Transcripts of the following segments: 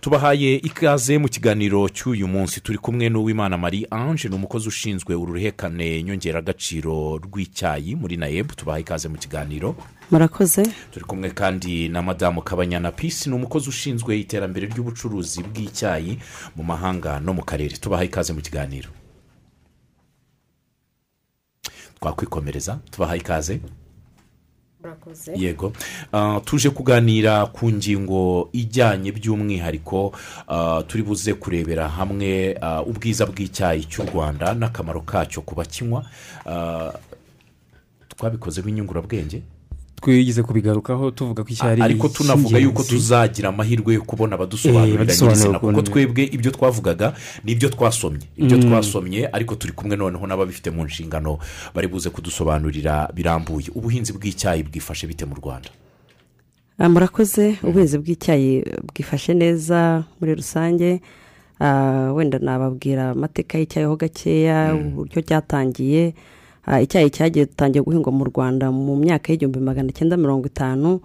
tubahaye ikaze mu kiganiro cy'uyu munsi. Turi kumwe n'uwimana marie ange ni umukozi ushinzwe uruhekane nyongeragaciro rw'icyayi muri naeb. Tubahaye ikaze mu kiganiro. Murakoze. Turi kumwe kandi na madamu kabanyana pisi ni umukozi ushinzwe iterambere ry'ubucuruzi bw'icyayi mu mahanga no mu karere. Tubahaye ikaze mu kiganiro. Twakwikomereza. Tubahaye ikaze. Yego. Ah, tuje kuganira ku ngingo ijyanye by'umwihariko ah, turi buze kurebera hamwe ah, ubwiza bw'icyayi cy'u rwanda n'akamaro kacyo ku bakinywa. Twabikozeho inyungurabwenge twigeze kubigarukaho tuvuga ko ari ariko tunavuga yuko tuzagira amahirwe yo kubona abadusobanurira Eh, nyirizina kuko twebwe ibyo twavugaga ni ibyo twasomye. Ibyo twasomye ariko turi kumwe noneho n'ababifite mu nshingano bari buze kudusobanurira birambuye. Ubuhinzi bw'icyayi bwifashe bite mu rwanda? Ah, murakoze. Ubuhinzi bw'icyayi bwifashe neza muri rusange. Ah, wenda nababwira amateka y'icyayi ho gakeya uburyo cyatangiye icyayi cyagiye gitangiye guhingwa mu rwanda mu myaka y'igihumbi magana cyenda mirongo itanu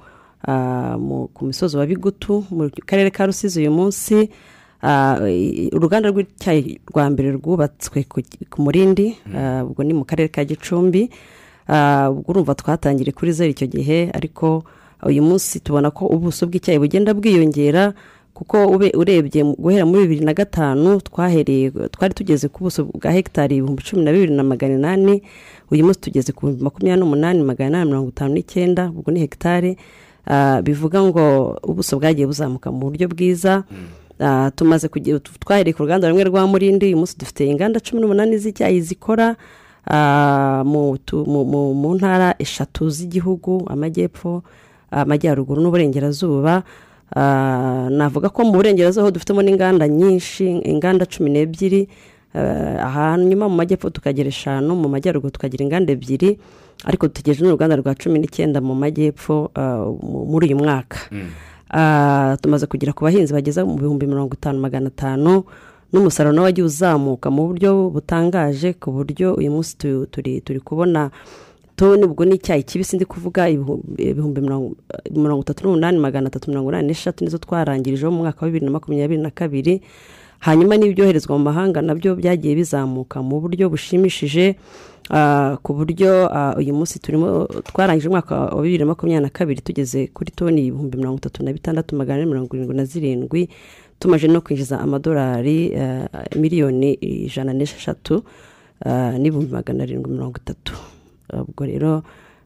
ah, ku misozi wa bigutu mu karere ka rusizi uyu munsi. Ah, uruganda rw'icyayi rwa mbere rwubatswe ku murindi ah, ubwo ni mu karere ka gicumbi. Ah, ubwo urumva twatangiriye kuri zeru icyo gihe ariko uyu munsi tubona ko ubuso bw'icyayi bugenda bwiyongera. Kuko ube- urebye guhera muri bibiri na gatanu twahereye twari tugeze ku buso bwa hegitari ibihumbi cumi na bibiri na magana inani uyu munsi tugeze ku bihumbi makumyabiri n'umunani magana inani mirongo itanu n'icyenda ubwo ni hegitari Ah, bivuga ngo ubuso bwagiye buzamuka mu buryo bwiza. Ah, tumaze kugira twahereye ku ruganda rumwe rwa murindi uyu munsi dufite inganda cumi n'umunani z'icyayi zikora ah, mu ntara eshatu z'igihugu amajyepfo amajyaruguru n'uburengerazuba. Navuga ko mu burengerazuba dufitemo n'inganda nyinshi inganda cumi n'ebyiri Ah, hanyuma mu majyepfo tukagira eshanu mu majyaruguru tukagira inganda ebyiri ariko dutegereje n'uruganda rwa cumi n'icyenda mu majyepfo ah, mu- muri uyu mwaka. Ah, tumaze kugera ku bahinzi bageza mu bihumbi mirongo itanu magana atanu n'umusaruro nawe wagiye uzamuka mu buryo butangaje ku buryo uyu munsi tu- turi turi kubona toni ubwo ni icyayi kibisi ndi kuvuga ibihu- ibihumbi mirongo itatu n'umunani magana atatu mirongo inani n'eshatu nizo twarangirijeho mu mwaka wa bibiri na makumyabiri na kabiri. Hanyuma n'ibyoherezwa mu mahanga na byo byagiye bizamuka mu buryo bushimishije ah, ku buryo ah, uyu munsi turimo twarangije umwaka wa bibiri na makumyabiri na kabiri tugeze kuri toni ibihumbi mirongo itatu na bitandatu magana ane mirongo irindwi na zirindwi. Tumaze no kwinjiza amadolari ah, miliyoni ijana n'esheshatu n'ibihumbi magana arindwi mirongo itatu. Ubwo rero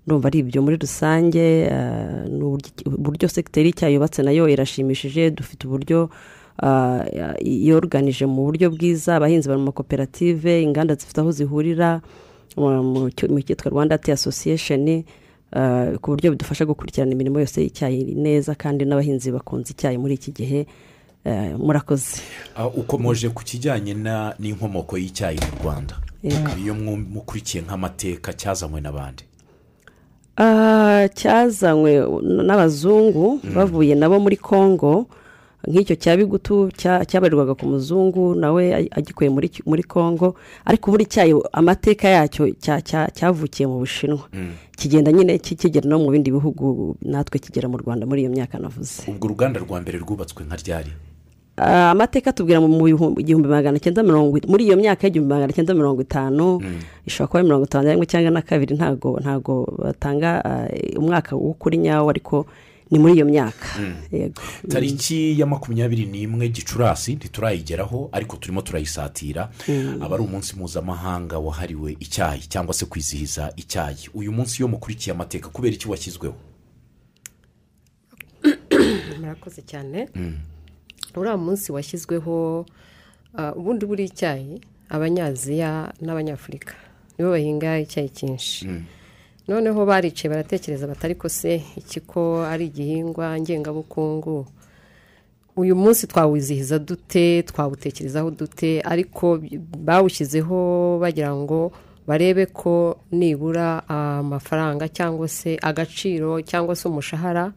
ndumva ari ibyo muri rusange ah, ni uburyo- segiteri y'icyayi na yo irashimishije dufite uburyo ah, yoruganije mu buryo bwiza abahinzi bari mu makoperative inganda zifite aho zihurira mu- cyitwa rwanda association ah, ku buryo bidufasha gukurikirana imirimo yose y'icyayi neza kandi n'abahinzi bakunze icyayi muri iki gihe eh, murakoze Ah, ukomoje ku kijyanye n'inkomoko y'icyayi mu rwanda. Iyo mukurikiye nk'amateka cyazanywe n'abandi? Ah, cyazanywe n'abazungu bavuye nabo muri congo. Nk'icyo cya bigutu cya- cyabarirwaga ku muzungu nawe agikuye muri congo. Ariko buri cyayi amateka yacyo cya- cya- cyavukiye mu bushinwa. Kigenda nyine ki- kigera no mu bindi bihugu natwe kigera mu rwanda muri iyo myaka navuze. Ubwo uruganda rwa mbere rwubatswe nka ryari? Amateka tubwira mu igihumbi magana cyenda mirongo muri iyo myaka y'igihumbi magana cyenda mirongo itanu ishobora kuba ari mirongo itanu na rimwe cyangwa na kabiri ntabwo ntabwo batanga ah, umwaka w'ukuri nyawo ariko ni muri iyo myaka. Yego. Tariki ya makumyabiri n'imwe gicurasi ntiturayigeraho ariko turimo turayisatira. Aba ari umunsi mpuzamahanga wahariwe icyayi cyangwa se kwizihiza icyayi. Uyu munsi iyo mukurikiye amateka kubera iki washyizweho murakoze cyane. Uriya munsi washyizweho ah, ubundi buri icyayi abanyaziya n'abanyafurika. Nibo bahinga icyayi cyinshi noneho baricaye baratekereza batari ko se iki ko ari igihingwa ngengabukungu? Uyu munsi twawuzihiza dute twawutekerezaho dute? Ariko bawushyizeho bagira ngo barebe ko nibura amafaranga cyangwa se agaciro cyangwa se umushahara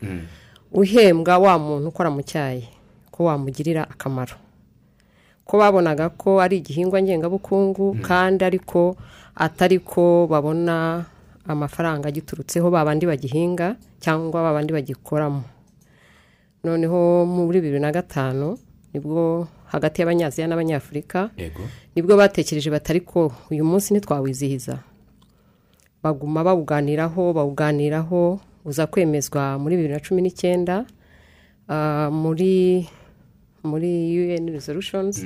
uhembwa wa muntu ukora mu cyayi. Ko wamugirira akamaro. Ko babonaga ko ari igihingwa ngengabukungu kandi ariko atari ko babona amafaranga agiturutseho ba bandi bagihinga cyangwa ba bandi bagikoramo. Noneho muri bibiri na gatanu ni bwo hagati y'abanyaziya n'abanyafurika ni bwo batekereje batari ko uyu munsi ntitwawizihiza. Baguma bawuganiraho bawuganiraho uza kwemezwa muri bibiri na cumi n'icyenda ah, muri muri un resolutions.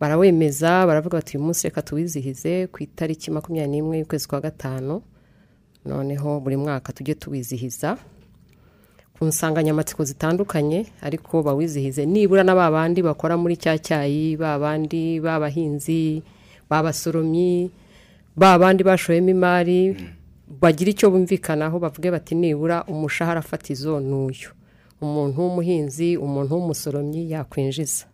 Barawemeza baravuga bati uyu munsi reka tuwizihize ku itariki makumyabiri n'imwe y'ukwezi kwa gatanu. Noneho buri mwaka tujye tuwizihiza. Ku nsanganyamatsiko zitandukanye ariko bawizihize nibura na ba bandi bakora muri cya cyayi ba bandi b'abahinzi b'abasoromyi ba bandi bashoyemo imari. Bagira icyo bumvikanaho bavuge bati nibura umushahara fatizo ni uyu umuntu w'umuhinzi umuntu w'umusoromyi yakwinjiza.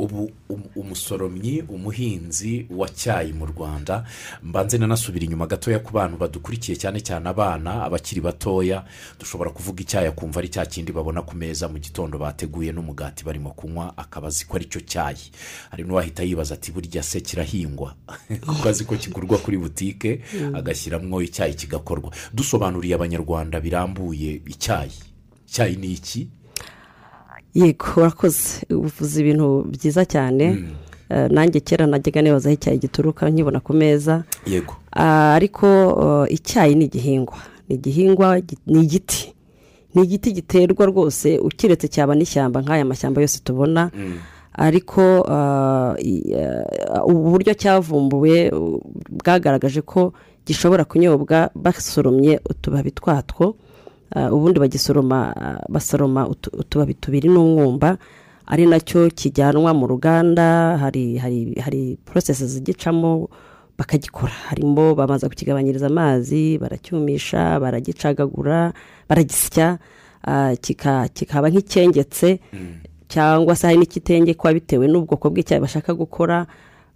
Ubu um- umusoromyi umuhinzi wa cyayi mu rwanda mbanze nanasubira inyuma gatoya ku bantu badukurikiye cyane cyane abana abakiri batoya. Dushobora kuvuga icyayi akumva ari cya kindi babona ku meza mu gitondo bateguye n'umugati barimo kunywa akaba azi ko ari cyo cyayi. Hari n'uwahita yibaza ati burya se kirahingwa? Kuko azi ko kigurwa kuri butike agashyiramo icyayi kigakorwa. Dusobanuriye abanyarwanda birambuye icyayi. Icyayi ni iki yego urakoze. Uvuze ibintu byiza cyane. Eh, nanjye kera najyaga nibaza aho icyayi gituruka nkibona ku meza. Yego. Ah, ariko eh, icyayi ni igihingwa. Ni igihingwa gi- ni igiti. Ni igiti giterwa rwose ukiretse cyaba n'ishyamba nk'aya mashyamba yose tubona. Ariko ah, i- ah, ubu buryo cyavumbuwe bwagaragaje ko gishobora kunyobwa basoromye utubabi twatwo. Ubundi bagisoroma ah, basoroma utu- utubabi tubiri n'umwumba ari na cyo kijyanwa mu ruganda hari hari hari porosesi zigicamo bakagikora. Harimo bamaze kukigabanyiriza amazi baracyumisha baragicagagura baragisya kika- kikaba nk'icyengetse cyangwa se hari n'ikitengekwa bitewe n'ubwoko bw'icyayi bashaka gukora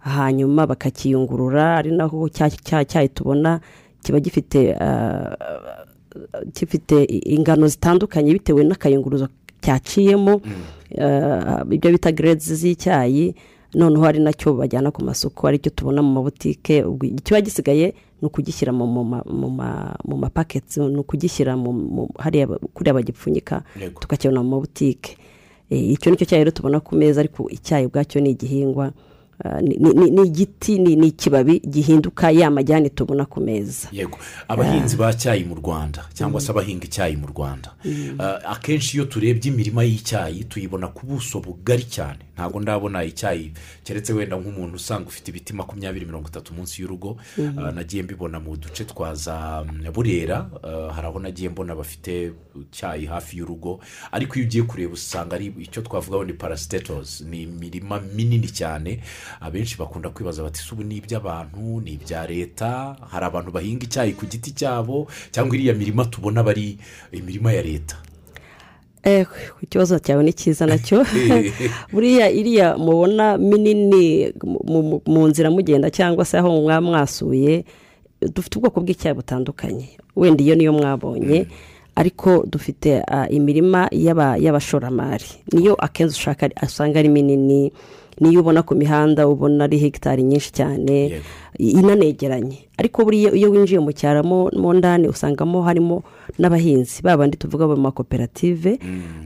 hanyuma bakakiyungurura ari naho cya cya cyayi tubona kiba gifite gifite ingano zitandukanye bitewe n'akayunguruzo cyaciyemo eh, ibyo bita geredizi z'icyayi noneho ari na cyo bajyana ku masoko ari cyo tubona mu mabutike. Ikiba gisigaye ni ukugishyira mu mu ma- mu ma- mu mapaketi ni ukugishyira hariya kuriya bagipfunyika tukakibona mu mabutike. Eh, icyo ni cyo cyayi rero tubona ku meza ariko icyayi ubwacyo ni igihingwa ni- ni igiti ni ikibabi gihinduka ya majyane tubona ku meza. Yego. Abahinzi ba cyayi mu rwanda cyangwa se abahinga icyayi mu rwanda Ah, akenshi iyo turebye imirima y'icyayi tuyibona ku buso bugari cyane. Ntabwo ndabona icyayi keretse wenda nk'umuntu usanga ufite ibiti makumyabiri mirongo itatu munsi y'urugo Ah, nagiye mbibona mu duce twa za mm, burera Ah, hari aho nagiye mbona bafite icyayi hafi y'urugo ariko iyo ugiye kureba usanga ari icyo twavugaho ni parasitetozi ni imirima minini cyane. Abenshi bakunda kwibaza bati "Se ubu ni iby'abantu ni ibya leta? Hari abantu bahinga icyayi ku giti cyabo? Cyangwa iriya mirima tubona aba ari imirima ya leta. Ikibazo cyawe ni cyiza na cyo. Buriya iriya mubona minini mu- nzira mugenda cyangwa se aho mwaba mwasuye dufite ubwoko bw'icyayi butandukanye. Wenda iyo niyo mwabonye ariko dufite ah, imirima y'aba- y'abashoramari. Niyo akenshi usanga ari minini niyo ubona ku mihanda ubona ari hegitari nyinshi cyane inanegeranye. Ariko buriya iyo winjiye mu cyaro mo ndani usangamo harimo n'abahinzi. Ba bandi tuvuga mu makoperative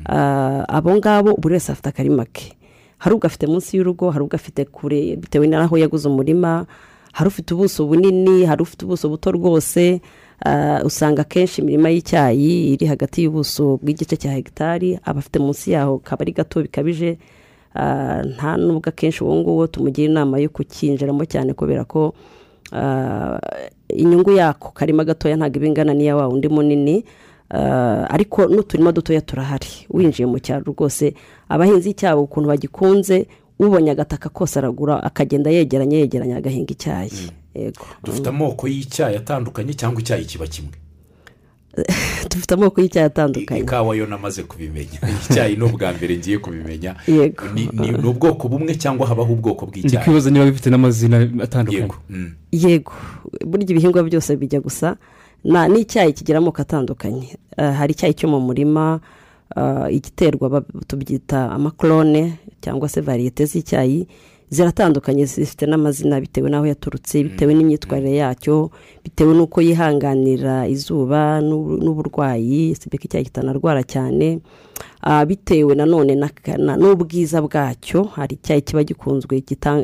Ah, abo ngabo buri wese afite akarima ke hari ugafite munsi y'urugo hari ugafite kure bitewe n'aho yaguze umurima hari ufite ubuso bunini hari ufite ubuso buto rwose Ah, usanga akenshi imirima y'icyayi iri hagati y'ubuso bw'igice cya hegitari aba afite munsi yaho kaba ari gato bikabije nta nubwo akenshi uwo nguwo tumugira inama yo kukinjiramo cyane kubera ko ah, inyungu yako karima gatoya ntabwo iba ingana n'iya wa wundi munini Ah, ariko n'uturima dutoya turahari. Winjiye mu cyaro rwose abahinzi icyabo ukuntu bagikunze ubonye agataka kose aragura akagenda yegeranye yegeranye agahinga icyayi. Yego. Dufite amoko y'icyayi atandukanye cyangwa icyayi kiba kimwe? dufite amoko y'icyayi atandukanye ikawa yo namaze kubimenya. Icyayi ni ubwa mbere ngiye kubimenya. Ni ubwoko bumwe cyangwa habaho ubwoko bw'icyayi. Kwibaza niba bifite n'amazina atandukanye. Yego. Mm. yego. Burya ibihingwa byose bijya gusa na n'icyayi kigira amoko atandukanye. Ah, hari icyayi cyo mu murima ah, igiterwa tubyita amakorone cyangwa se variyete z'icyayi. Ziratandukanye zifite n'amazina bitewe n'aho yaturutse bitewe n'imyitwarire yacyo bitewe n'uko yihanganira izuba n'ubu- n'uburwayi sibeka icyayi kitanarwara cyane. Ah, bitewe nanone n'ubwiza bwacyo hari icyayi kiba gikunzwe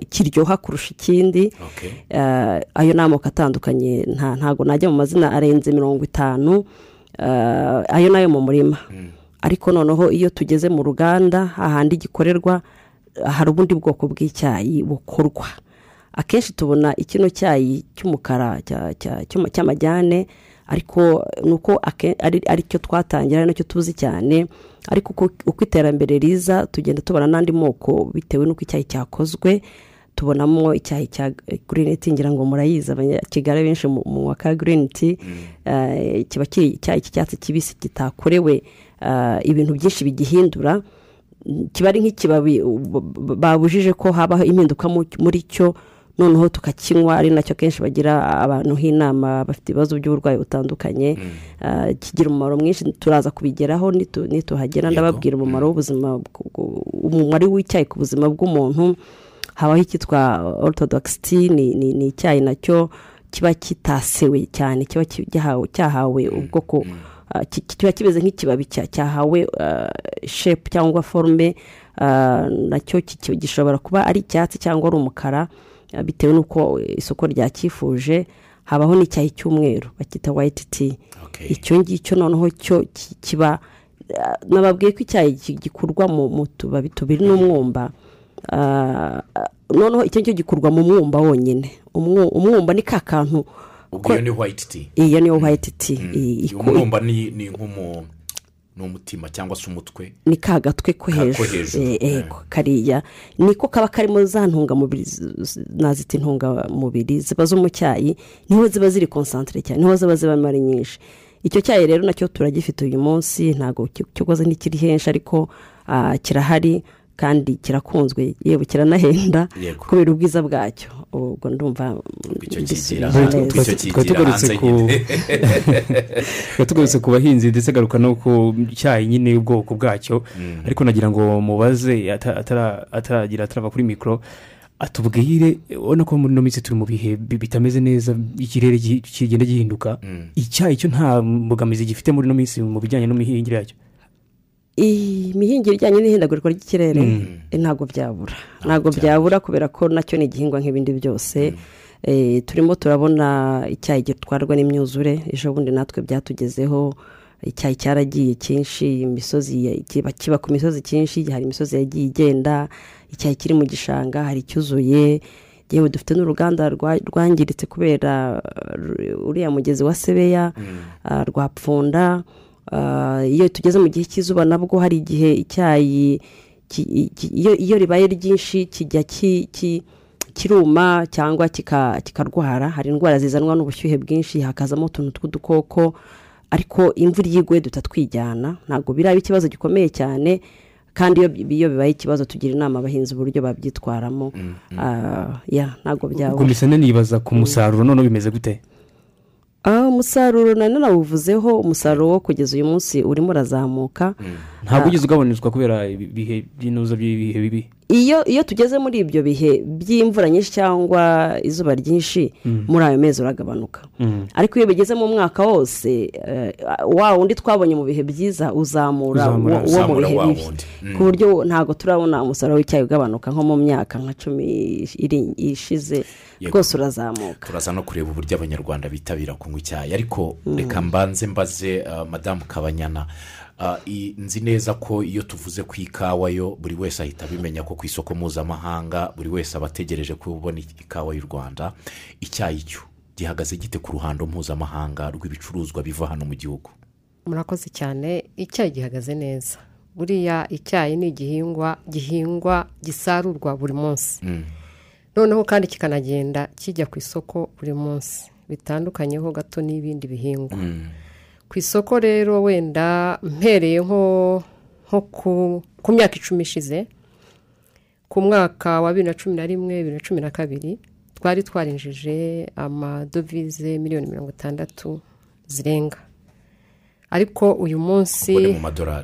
kiryoha kurusha ikindi. Eh, ayo ni amoko atandukanye nta- ntago najya mu mazina arenze mirongo itanu. Eh, ayo na yo mu murima. Ariko noneho iyo tugeze mu ruganda hahandi gikorerwa hari ubundi bwoko bw'icyayi bukorwa. Akenshi tubona ikino cyayi cy'umukara cya- cya- cy'ama- cy'amajyane ariko ni uko ari cyo twatangira ari na cyo tuzi cyane ariko uko iterambere riza tugenda tubona n'andi moko bitewe n'uko icyayi cyakozwe tubonamo icyayi cya green tea ngira ngo murayizi abanyakigali benshi mu wa ka green tea eh, kiba kiri icyayi cy'icyatsi kibisi kitakorewe eh, ibintu byinshi bigihindura Mm, kiba ari nk'ikibabi babujije ko habaho impinduka mu- muri cyo noneho tukakinywa ari na cyo kenshi bagira abantu nk'inama bafite ibibazo by'uburwayi butandukanye Eh, kigira umumaro mwinshi turaza kubigeraho nitu- nituhagera ndababwira umumaro w'ubuzima bw- bw- umumaro w'icyayi ku buzima bw'umuntu. Habaho icyitwa tea ni, icyayi na cyo kiba kitasewe cyane kiba cyahawe ubwoko ah, ki- ki- kiba kimeze nk'ikibabi cya- cyahawe ah, shape cyangwa forume ah, na cyo gishobora kuba ari icyatsi cyangwa ari umukara ah, bitewe n'uko isoko ryacyifuje habaho n'icyayi cy'umweru bakita tea. Okay. icyo ngicyo noneho cyo ki- kiba ah, nababwiye ko icyayi gikurwa mu tubabi tubiri n'umwumba Ah, ah, noneho icyo ngicyo gikurwa mu mwumba wonyine. Umwu- umwumba ni ka kantu ubwo iyo ni white tea. Iyo niyo white tea. Umwumba ni ni nk'umu ni umutima cyangwa se umutwe. Ni ka gatwe ko hejuru. Eh, eh. ego kariya. Niko kaba karimo za ntungamubiri nazita intungamubiri ziba zo mu cyayi ni ho ziba ziri konsantere cyane ni ho ziba zibamo ari nyinshi. Icyo cyayi rero na cyo turagifite uyu munsi ntabwo ki- cyokoze ntikiri henshi ariko ah, kirahari. Kandi kirakunzwe yewe kiranahenda kubera ubwiza bwacyo. Ubwo ndumva tugarutse ku- bahinzi ndetse agaruka no ku cyayi nyine ubwoko bwacyo. Ariko nagira ngo mubaze ata- atara- ataragira atarava kuri mikoro atubwire ubona ko muri ino minsi turi mu bihe bi- bitameze neza ikirere kigenda gihinduka. Icyayi cyo nta mbogamizi gifite muri ino minsi mu bijyanye n'imihingire yacyo? Imihingire ijyanye n'ihindagurika ry'ikirere eh, ntabwo byabura. Ntabwo byabura. kubera ko na cyo ni igihingwa nk'ibindi byose. Eh, turimo turabona icyayi gitwarwa n'imyuzure ejo bundi natwe byatugezeho. Icyayi cyaragiye cyinshi imisozi kiba ku misozi cyinshi hari imisozi yagiye igenda icyayi kiri mu gishanga hari icyuzuye. Yewe dufite n'uruganda rwa- rwangiritse kubera uriya mugezi wa sebeya uh, rwa pfunda. Uh, iyo tugeze mu gihe cy'izuba nabwo hari igihe icyayi iyo ribaye ryinshi kijya ki- ki- kiruma cyangwa kika- kikarwara hari indwara zizanwa n'ubushyuhe bwinshi hakazamo utuntu tw'udukoko ariko imvura iyo iguye duhita twijyana ntabwo biraba ikibazo gikomeye cyane kandi iyo bibaye ikibazo tugira inama abahinzi uburyo babyitwaramo. Ah, ya ntabwo ubwo byabura mbese nibaza ku musaruro noneho bimeze gute? Ah, umusaruro nanone nawuvuzeho umusaruro wo kugeza uyu munsi urimo urazamuka. Ntabwo ugeze ugabanyirizwa kubera ibihe by'inuza by'ibihe bibi. Iyo iyo tugeze muri ibyo bihe by'imvura nyinshi cyangwa izuba ryinshi muri ayo mezi uragabanuka. Ariko iyo bigeze mu mwaka wose eh, wa wundi twabonye mu bihe byiza uzamura uwo mu bihe bibi. Mm. ku buryo ntabwo turabona umusaruro w'icyayi ugabanuka nko mu myaka nka cumi ishize rwose urazamuka. Turaza no kureba uburyo abanyarwanda bitabira kunywa icyayi. Ariko reka mbanze mbaze uh, madamu kabanyana. Nzi neza ko iyo tuvuze ku ikawa yo buri wese ahita abimenya ko ku isoko mpuzamahanga buri wese aba ategereje kubona ikawa y'u rwanda icyayi cyo gihagaze gite ku ruhando mpuzamahanga rw'ibicuruzwa biva hano mu gihugu? Murakoze cyane icyayi gihagaze neza. Buriya icyayi ni igihingwa gihingwa gisarurwa buri munsi. Noneho kandi kikanagenda kijya ku isoko buri munsi. Bitandukanyeho gato n'ibindi bihingwa. Ku isoko rero wenda mpereye nko nko ku- ku myaka icumi ishize ku mwaka wa bibiri na cumi na rimwe bibiri na cumi na kabiri twari twarinjije amadovize miliyoni mirongo itandatu zirenga. Ariko uyu munsi ubone mu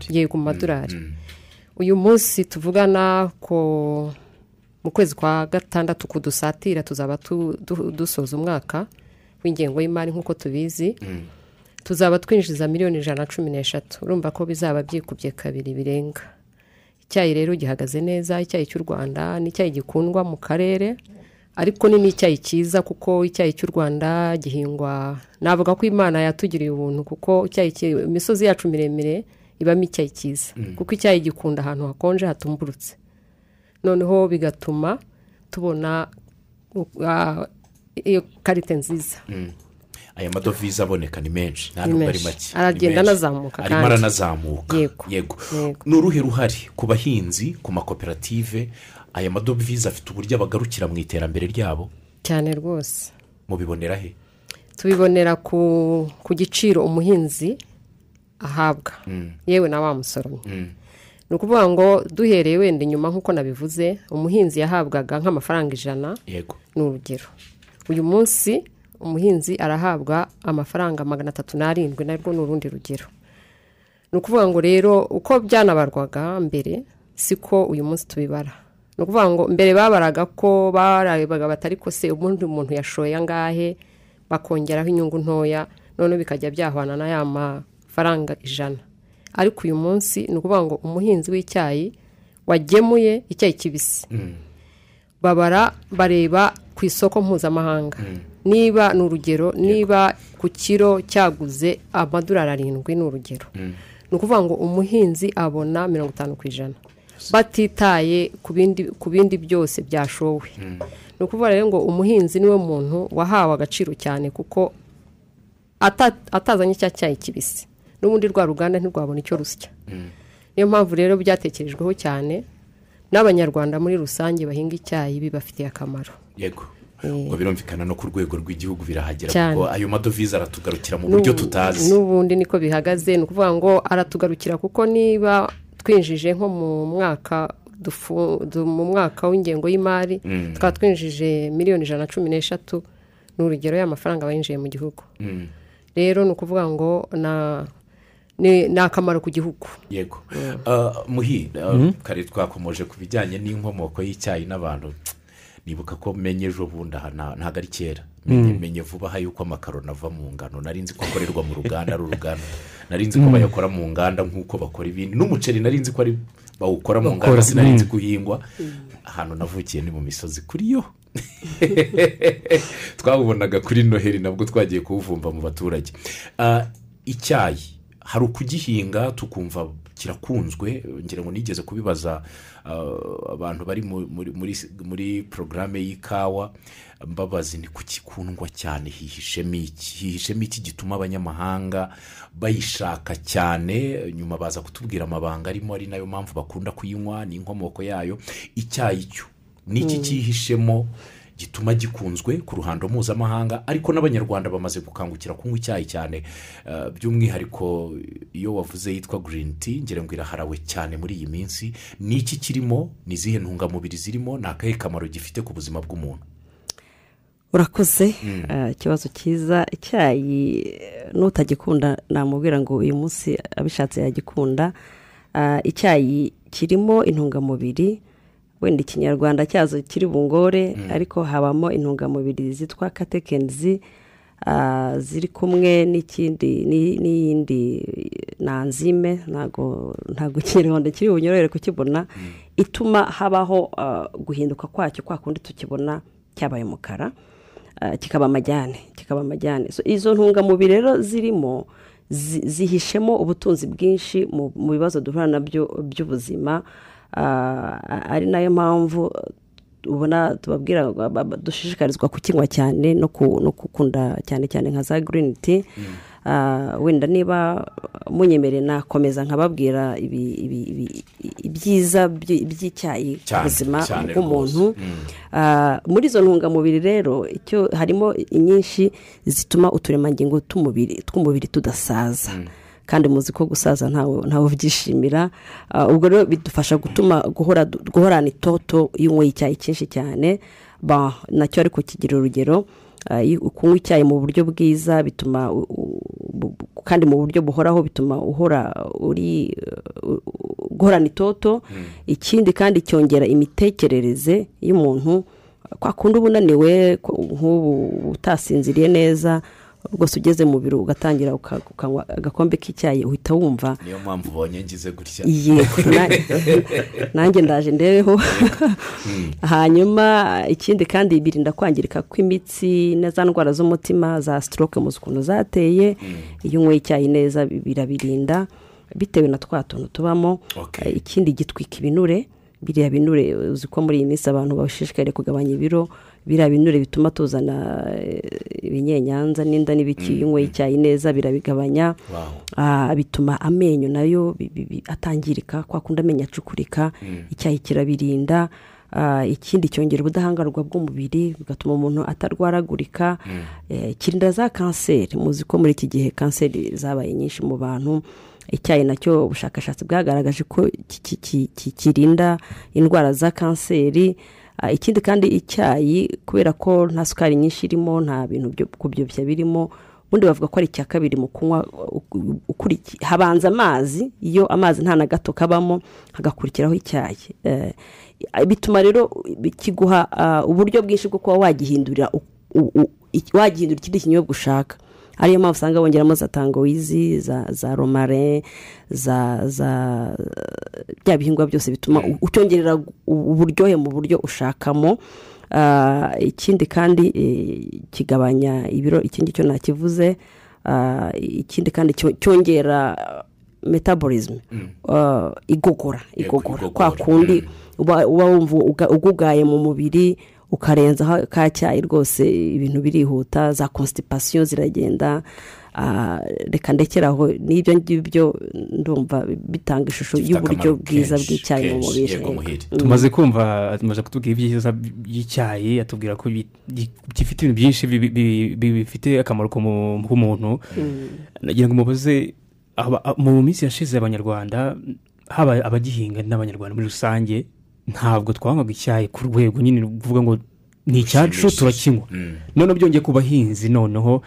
yego mu madolari. Uyu munsi tuvugana ko mu kwezi kwa gatandatu kudusatira tuzaba tu- du- dusoza umwaka w'ingengo y'imari nk'uko tubizi. Tuzaba twinjiza miliyoni ijana na cumi n'eshatu. Urumva ko bizaba byikubye kabiri birenga. Icyayi rero gihagaze neza icyayi cy'u rwanda ni icyayi gikundwa mu karere ariko ni n'icyayi cyiza kuko icyayi cy'u rwanda gihingwa navuga ko imana yatugiriye ubuntu kuko imisozi yacu miremire ibamo icyayi cyiza. Kuko icyayi gikunda ahantu hakonje hatumburutse. Noneho bigatuma tubona iyo karite nziza. Aya madovize aboneka ni menshi. Nta nubwo ari make. Aragenda anazamuka arimo aranazamuka. Yego. ni uruhe ruhari ku bahinzi ku makoperative? Aya madovize afite uburyo abagarukira mu iterambere ryabo? Cyane rwose. Mubibonera he? Tubibonera ku giciro umuhinzi ahabwa. Yewe na wa musoromyi ni ukuvuga ngo duhereye wenda inyuma nk'uko nabivuze umuhinzi yahabwaga nk'amafaranga ijana. Yego. Ni urugero. Uyu munsi umuhinzi arahabwa amafaranga magana atatu n'arindwi narwo ni urundi rugero. Ni ukuvuga ngo rero uko byanabarwaga mbere siko uyu munsi tubibara. Ni ukuvuga ngo mbere babaraga ko barabaga batari ko se ubundi umuntu yashoye angahe bakongeraho inyungu ntoya noneho bikajya byahwana na ya mafaranga ijana. Ariko uyu munsi ni ukuvuga ngo umuhinzi w'icyayi wagemuye icyayi kibisi. Babara bareba ku isoko mpuzamahanga. Niba ni urugero niba ku kiro cyaguze amadolari arindwi ni urugero. Ni ukuvuga ngo umuhinzi abona mirongo itanu ku ijana. Batitaye ku bindi byose byashowe. Ni ukuvuga rero ngo umuhinzi ni we muntu wahawe agaciro cyane kuko ata- atazanye cya cyayi kibisi. N'ubundi rwa ruganda ntirwabona icyo rusya. Niyo mpamvu rero byatekerejweho cyane n'abanyarwanda muri rusange bahinga icyayi bibafitiye akamaro. Yego. Ngo birumvikana no ku rwego rw'igihugu birahagera kuko ayo madovize aratugarukira mu buryo tutazi. n'ubundi niko bihagaze ni ukuvuga ngo aratugarukira kuko niba twinjije nko mu mwaka dufu- du- mu mwaka w'ingengo y'imari tukaba twinjije miliyoni ijana na cumi n'eshatu ni urugero y'amafaranga aba yinjiye mu gihugu. Rero ni ukuvuga ngo na ni ni akamaro ku gihugu. Yego. Ah, muhi ah, kare twakomoje ku bijyanye n'inkomoko y'icyayi n'abantu. Nibuka ko menye ejo bundi aha nta- ntabwo ari kera. Menye menye vuba aha yuko amakaroni ava mu ngano. Nari nzi ko akorerwa mu ruganda ari uruganda. Nari nzi ko bayakora mu nganda nk'uko bakora ibindi. N'umuceri nari nzi ko ari bawukora mu nganda sinari nzi mm. guhingwa. Ahantu navukiye ni mu misozi kuri yo. Twawubonaga kuri noheli nabwo twagiye kuwuvumba mu baturage. Ah, icyayi. Hari ukugihinga tukumva kirakunzwe ngira ngo nigeze kubibaza ah, abantu bari mu- muri- porogaramu y'ikawa mbabazi ni kukikundwa cyane hihishemo iki hihishemo iki gituma abanyamahanga bayishaka cyane nyuma baza kutubwira amabanga arimo ari na yo mpamvu bakunda kuyinywa n'inkomoko yayo icyayi cyo ni iki cyihishemo gituma gikunzwe ku ruhando mpuzamahanga ariko n'abanyarwanda bamaze gukangukira kunywa icyayi cyane. Eh, by'umwihariko iyo wavuze yitwa girini ti ngira ngo iraharawe cyane muri iyi minsi. Ni iki kirimo? Ni izihe ntungamubiri zirimo? Ni akahe kamaro gifite ku buzima bw'umuntu? Urakoze. Ah, ikibazo cyiza. Icyayi eh, n'utagikunda namubwira ngo uyu munsi abishatse yagikunda. Icyayi kirimo intungamubiri wenda ikinyarwanda cyazo kiri bungore ariko habamo intungamubiri zitwa katekenzi ah, ziri kumwe n'ikindi ni- n'iyindi nanzime ntabwo ntabwo ikinyarwanda kiri bunyorohere kukibona. Ituma habaho ah, guhinduka kwacyo kwa kundi tukibona cyabaye umukara ah, kikaba amajyane kikaba amajyane. So, izo ntungamubiri rero zirimo zi- zihishemo ubutunzi bwinshi mu bibazo duhura na byo by'ubuzima ari na yo mpamvu ubona tubabwira ba- ba- dushishikarizwa kukinywa cyane no ku- no gukunda cyane cyane nka za girini ti Ah, wenda niba munyemereye nakomeza nkababwira ibyiza by- by'icyayi ku buzima bw'umuntu. Mm. Ah, muri izo ntungamubiri rero icyo harimo inyinshi zituma uturemangingo tw'umubiri tw'umubiri tudasaza. Kandi muzi ko gusaza ntawe ntawe ubyishimira. Ah, ubwo rero bidufasha gutuma guhora guhorana itoto iyo unyweye icyayi cyinshi cyane. Ba na cyo ariko kigira urugero Ah, kunywa icyayi mu buryo bwiza bituma kandi mu buryo buhoraho bituma uhora uri uh, guhorana itoto. Ikindi kandi cyongera imitekerereze y'umuntu. Kwa kundi uba unaniwe ku- nk'ubu utasinziriye neza rwose ugeze mu biro ugatangira uka- ukanywa agakombe k'icyayi uhita wumva niyo mpamvu ubonye ngize gutya. Yego. Na- nanjye ndaje ndebeho hanyuma ikindi kandi birinda kwangirika kw'imitsi na za ndwara z'umutima za stroke muzi ukuntu zateye. Iyo unyweye icyayi neza bi- birabirinda. Bitewe na twa tuntu tubamo ikindi gitwika ibinure. Biriya binure uzi ko muri iyi minsi abantu bashishikariye kugabanya ibiro biriya binure bituma tuzana eh, ibinyenyanza n'inda n'ibiki iyo unyweye icyayi neza birabigabanya. Ah, bituma amenyo na yo atangirika kwa kundi amenyo acukurika icyayi kirabirinda. Ah, ikindi cyongera ubudahangarwa bw'umubiri bigatuma umuntu atarwaragurika. Eh, kirinda za kanseri muzi ko muri iki gihe kanseri zabaye nyinshi mu bantu. Icyayi na cyo ubushakashatsi bwagaragaje ko ki- ki- ki- ki- kirinda indwara za kanseri. Ah, ikindi kandi icyayi kubera ko nta sukari nyinshi irimo nta bintu byo kubyoshya birimo ubundi bavuga ko ari icya kabiri mu kunywa habanza amazi iyo amazi nta na gato kabamo hagakurikiraho icyayi. Eh, bituma rero kiguha ah, uburyo bwinshi bwo kuba wagihindurira ikindi kinyobwa ushaka. Ariyo mpamvu usanga bongeramo za tangawizi za za romare za za bya bihingwa byose bituma ucyongerera uburyohe mu buryo ushakamo. Ah, ikindi kandi eh, kigabanya ibiro ikindi cyo nakivuze Ah, ikindi kandi cyo- cyongera metabolism. Ah, igogora igogora. Kwa kundi uba uba wumva uga- ugugaye mu mubiri ukarenzaho ka cyayi rwose ibintu birihuta za constipation ziragenda. Ah, reka ndekeraho n'ibyo ngibyo ndumva bitanga ishusho y'uburyo bwiza bw'icyayi mu mubiri. Muhire. tumaze kumva tumaze kutubwira ibyiza by'icyayi atubwira ko gifite ibintu byinshi bi- bi- bi- bifite akamaro ku mu- k'umuntu nagira ngo mubaze mu minsi yashize abanyarwanda haba abagihinga n'abanyarwanda muri rusange ntabwo twanywaga icyayi ku rwego nyine ruvuga ngo ni icyacu turakinywa Mm. noneho byongeye ku bahinzi noneho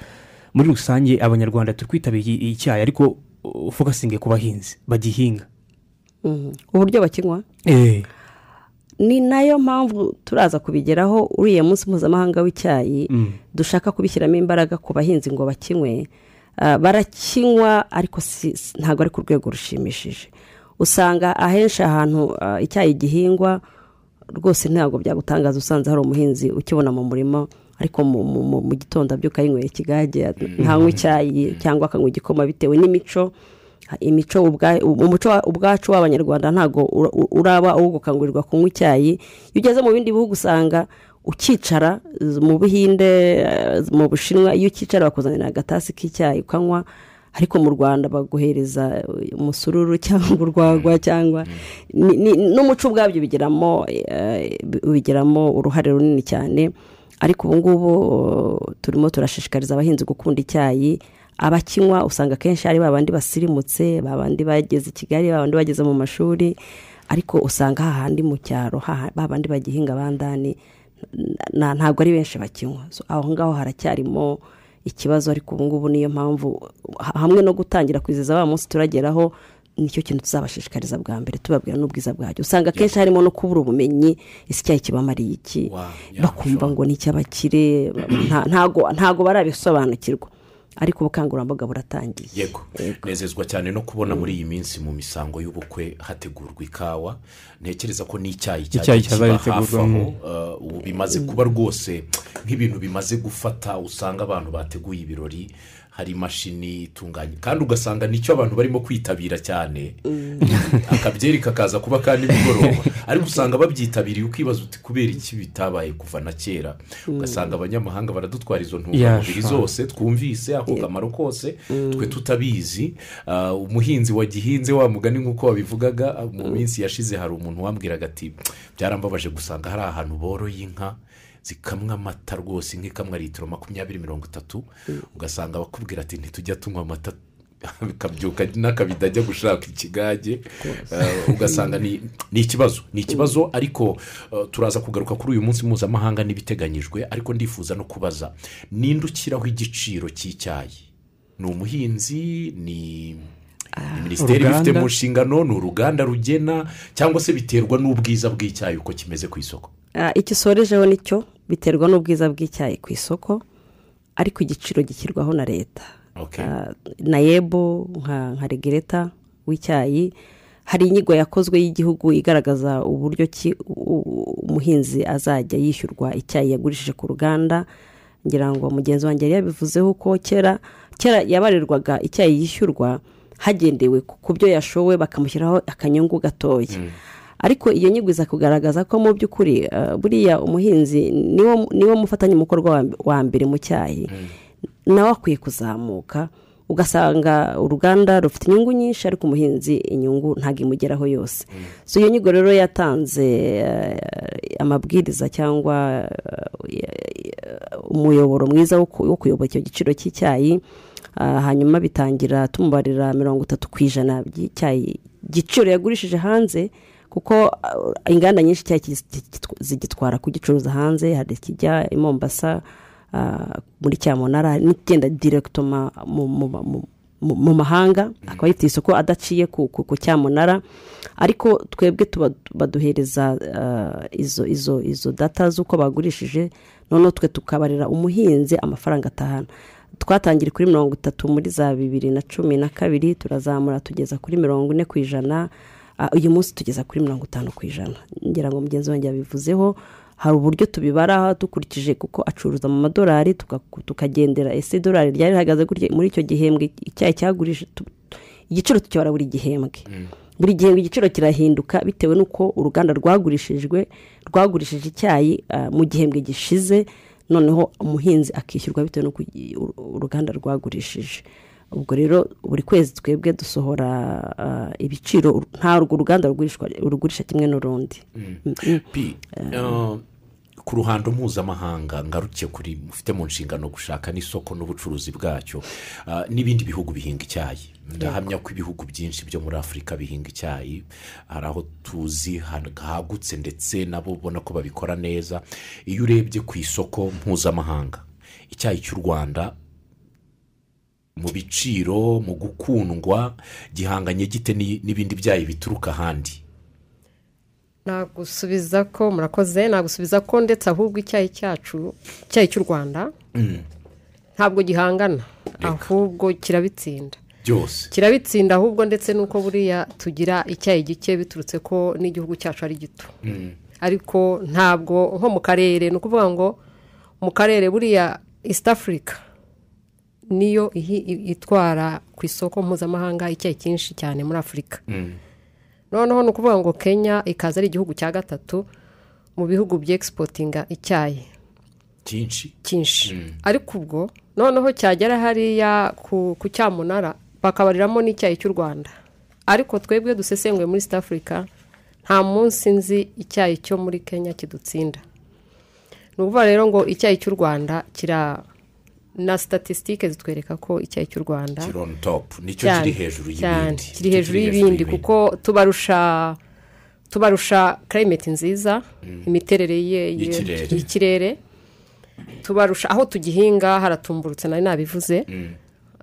muri rusange abanyarwanda turi kwitabira icyayi ariko ufokasinge ku bahinzi bagihinga. Mhm. uburyo bakinywa Eh, ni na yo mpamvu turaza kubigeraho uriya munsi mpuzamahanga w'icyayi Mm. dushaka kubishyiramo imbaraga ku bahinzi ngo bakinywe. Ah, barakinywa ariko ntabwo ari ku rwego rushimishije. Usanga ahenshi ahantu ah, icyayi gihingwa rwose ntabwo byagutangaza usanze hari umuhinzi ukibona mu murima ariko mu, gitondo abyuka yinywera ikigage ntanywa icyayi cyangwa akanywa igikoma bitewe n'imico. Imico umuco wa- ubwacu w'abanyarwanda ntabwo ura- uraba uwo gukangurirwa kunywa icyayi. Iyo ugeze mu bindi bihugu usanga ukicara mu buhinde mu bushinwa iyo ukicara bakuzanira agatasi k'icyayi ukanywa ariko mu rwanda baguhereza umusururu cyangwa urwagwa cyangwa n'umuco ubwabyo bigiramo eh, uruhare runini cyane. Ariko ubu ngubu turimo turashishikariza abahinzi gukunda icyayi. Abakinywa usanga akenshi ari babandi basirimutse babandi bageze i kigali babandi bageze mu mashuri. Ariko usanga hahandi mu cyaro babandi bagihinga bandani ntabwo ari benshi bakinywa. Aho ngaho haracyarimo ikibazo ariko ubu ngubu niyo mpamvu ha- hamwe no gutangira kwizihiza wa munsi turageraho ni cyo kintu tuzabashishikariza bwa mbere tubabwira n'ubwiza bwacyo. Usanga akenshi harimo no kubura ubumenyi ese icyayi kibamariye iki? Bakumva ngo ni icy'abakire nta- ntago ntago barabisobanukirwa ariko ubukangurambaga buratangiye. Yego nezezwa cyane no kubona muri iyi minsi mu misango y'ubukwe hategurwa ikawa. Ntekereza ko n'icyayi cyazaye kiba hafi aho. Uh, ubu bimaze kuba rwose nk'ibintu bimaze gufata usanga abantu bateguye ibirori. Hari imashini itunganye. Kandi ugasanga ni cyo abantu barimo kwitabira cyane. Akabyeri kakaza kuba ka nimugoroba. Ariko usanga babyitabiriye ukibaza uti kubera iki bitabaye kuva na kera? Ugasanga abanyamahanga baradutwara izo ntungamubiri Yeah, zose twumvise ako kamaro kose twe tutabizi. Ah, umuhinzi wagihinze wa mugani nk'uko wabivugaga mu minsi yashize hari umuntu wambwiraga ati byarambabaje gusanga hari ahantu boroye inka zikamwa amata rwose inka ikamwa litiro makumyabiri mirongo itatu ugasanga bakubwira ati ntitujya tunywa amata. Bikabyuka n'akabido ajya gushaka ikigage. Eh, ugasanga ni ikibazo ni ikibazo. Ariko eh, turaza kugaruka kuri uyu munsi mpuzamahanga n'ibiteganyijwe ariko ndifuza no kubaza ninde ukiraho igiciro cy'icyayi? Ni umuhinzi ni ni minisiteri ibifite mu nshingano ni uruganda rugena cyangwa se biterwa n'ubwiza bw'icyayi uko kimeze ku isoko? Ah, icyo usorejeho ni cyo biterwa n'ubwiza bw'icyayi ku isoko ariko igiciro gishyirwaho na leta. Ah, na yebo nka regereta w'icyayi hari inyigo yakozwe y'igihugu igaragaza uburyo ki umuhinzi azajya yishyurwa icyayi yagurishije ku ruganda. Ngira ngo mugenzi wanjye yari yabivuzeho ko kera kera yabarirwaga icyayi yishyurwa hagendewe ku ku byo yashowe bakamushyiraho akanyungu gatoya. Ariko iyo nyigo iza kugaragaza ko mu by'ukuri eh, buriya umuhinzi niwo mufatanyabikorwa wa- mbere mu cyayi. Nawe akwiye kuzamuka ugasanga uruganda rufite inyungu nyinshi ariko umuhinzi inyungu ntabwo imugeraho yose so iyo nyigo rero yatanze eh, amabwiriza cyangwa eh, umuyoboro mwiza wo kuyobora icyo giciro cy'icyayi Ah, hanyuma bitangira tumubarira mirongo itatu ku ijana by'icyayi igiciro yagurishije hanze kuko ah, inganda nyinshi zigitwara kugicuruza hanze hari ikijya i mombasa ah, muri cyamunara hari n'ikigenda direkitoma mu- mahanga akaba yifite isoko adaciye ku cyamunara ariko twebwe baduhereza ah, izo izo izo data z'uko bagurishije noneho twe tukabarira umuhinzi amafaranga atahana. Twatangira kuri mirongo itatu muri za bibiri na cumi na kabiri turazamura tugeza kuri mirongo ine ku ijana. Uyu munsi tugeza kuri mirongo itanu ku ijana. Ngira ngo mugenzi wanjye yabivuzeho hari uburyo tubibara dukurikije kuko acuruza mu madolari tuka- tukagendera ese idolari ryari rihagaze gutya? Muri icyo gihembwe icyayi cyagurije igiciro tukibara buri gihembwe. Buri gihembwe igiciro kirahinduka bitewe n'uko uruganda rwagurishijwe rwagurishije icyayi ah, mu gihembwe gishize noneho umuhinzi akishyurwa bitewe n'uko uruganda rwagurishije. Ubwo rero buri kwezi twebwe dusohora ah, ibiciro ntabwo uruganda rugurishwa- rugurisha kimwe n'urundi. Pi eh, ku ruhando mpuzamahanga ngarukiye kuri mufite mu nshingano gushaka n'isoko n'ubucuruzi bwacyo ah, n'ibindi bihugu bihinga icyayi. Ndahamya ko ibihugu byinshi byo muri afurika bihinga icyayi hari aho tuzi ha- hagutse ndetse nabo ubona ko babikora neza. Iyo urebye ku isoko mpuzamahanga icyayi cy'u rwanda mu biciro mu gukundwa gihanganye gite ni- n'ibindi byayi bituruka ahandi? Nagusubiza ko murakoze nagusubiza ko ndetse ahubwo icyayi cyacu icyayi cy'u rwanda ntabwo gihangana. Ahubwo kirabitsinda. Byose. Kirabitsinda ahubwo ndetse n'uko buriya tugira icyayi gike biturutse ko n'igihugu cyacu ari gito. Ariko ntabwo nko mu karere ni ukuvuga ngo mu karere buriya east africa niyo itwara ku isoko mpuzamahanga icyayi cyinshi cyane muri afurika noneho ni ukuvuga ngo kenya ikaza ari igihugu cya gatatu mu bihugu byegisipotinga icyayi. Cyinshi cyinshi ariko ubwo noneho cyagera hariya ku cyamunara bakabariramo n'icyayi cy'u rwanda. Ariko twebwe dusesenguye muri east africa nta munsi nzi icyayi cyo muri kenya kidutsinda. Ni ukuvuga rero ngo icyayi cy'u rwanda kira na statisitike zitwereka ko icyayi cy'u rwanda. Kiri on top. Nicyo kiri hejuru y'ibindi. Kiri hejuru y'ibindi kuko tubarusha tubarusha karayimeti nziza imiterere ye- ye- Y'ikirere. tubarusha aho tugihinga haratumburutse nari nabivuze.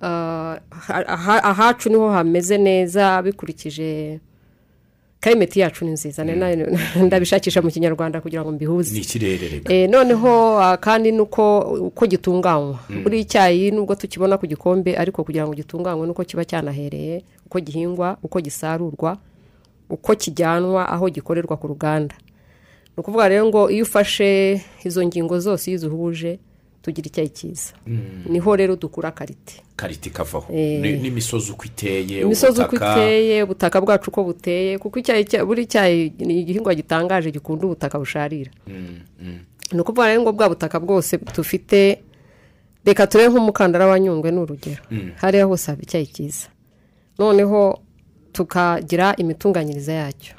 Ah, aha- ahacu ni ho hameze neza bikurikije karayimeti yacu ni nziza. Na- ndabishakisha mu kinyarwanda kugira ngo mbihuze. Ni ikirere reka Eh, noneho ah, kandi nuko uko gitunganywa. Buri icyayi nubwo tukibona ku gikombe ariko kugira ngo gitunganywe nuko kiba cyanahereye uko gihingwa uko gisarurwa uko kijyanwa aho gikorerwa ku ruganda. Ni ukuvuga rero ngo iyo ufashe izo ngingo zose iyo uzihuje tugira icyayi cyiza. Niho rero dukura karite karita ikavaho Eh. Ni- n'imisozi uko iteye imisozi uko iteye ubutaka bwacu uko buteye kuko buri cyayi ni igihingwa gitangaje gikunda ubutaka busharira. Ni ukuvuga rero ngo bwa butaka bwose dufite reka turebe nk'umukandara wa nyungwe ni urugero hariya hose haba icyayi cyiza. Noneho tukagira imitunganyirize yacyo.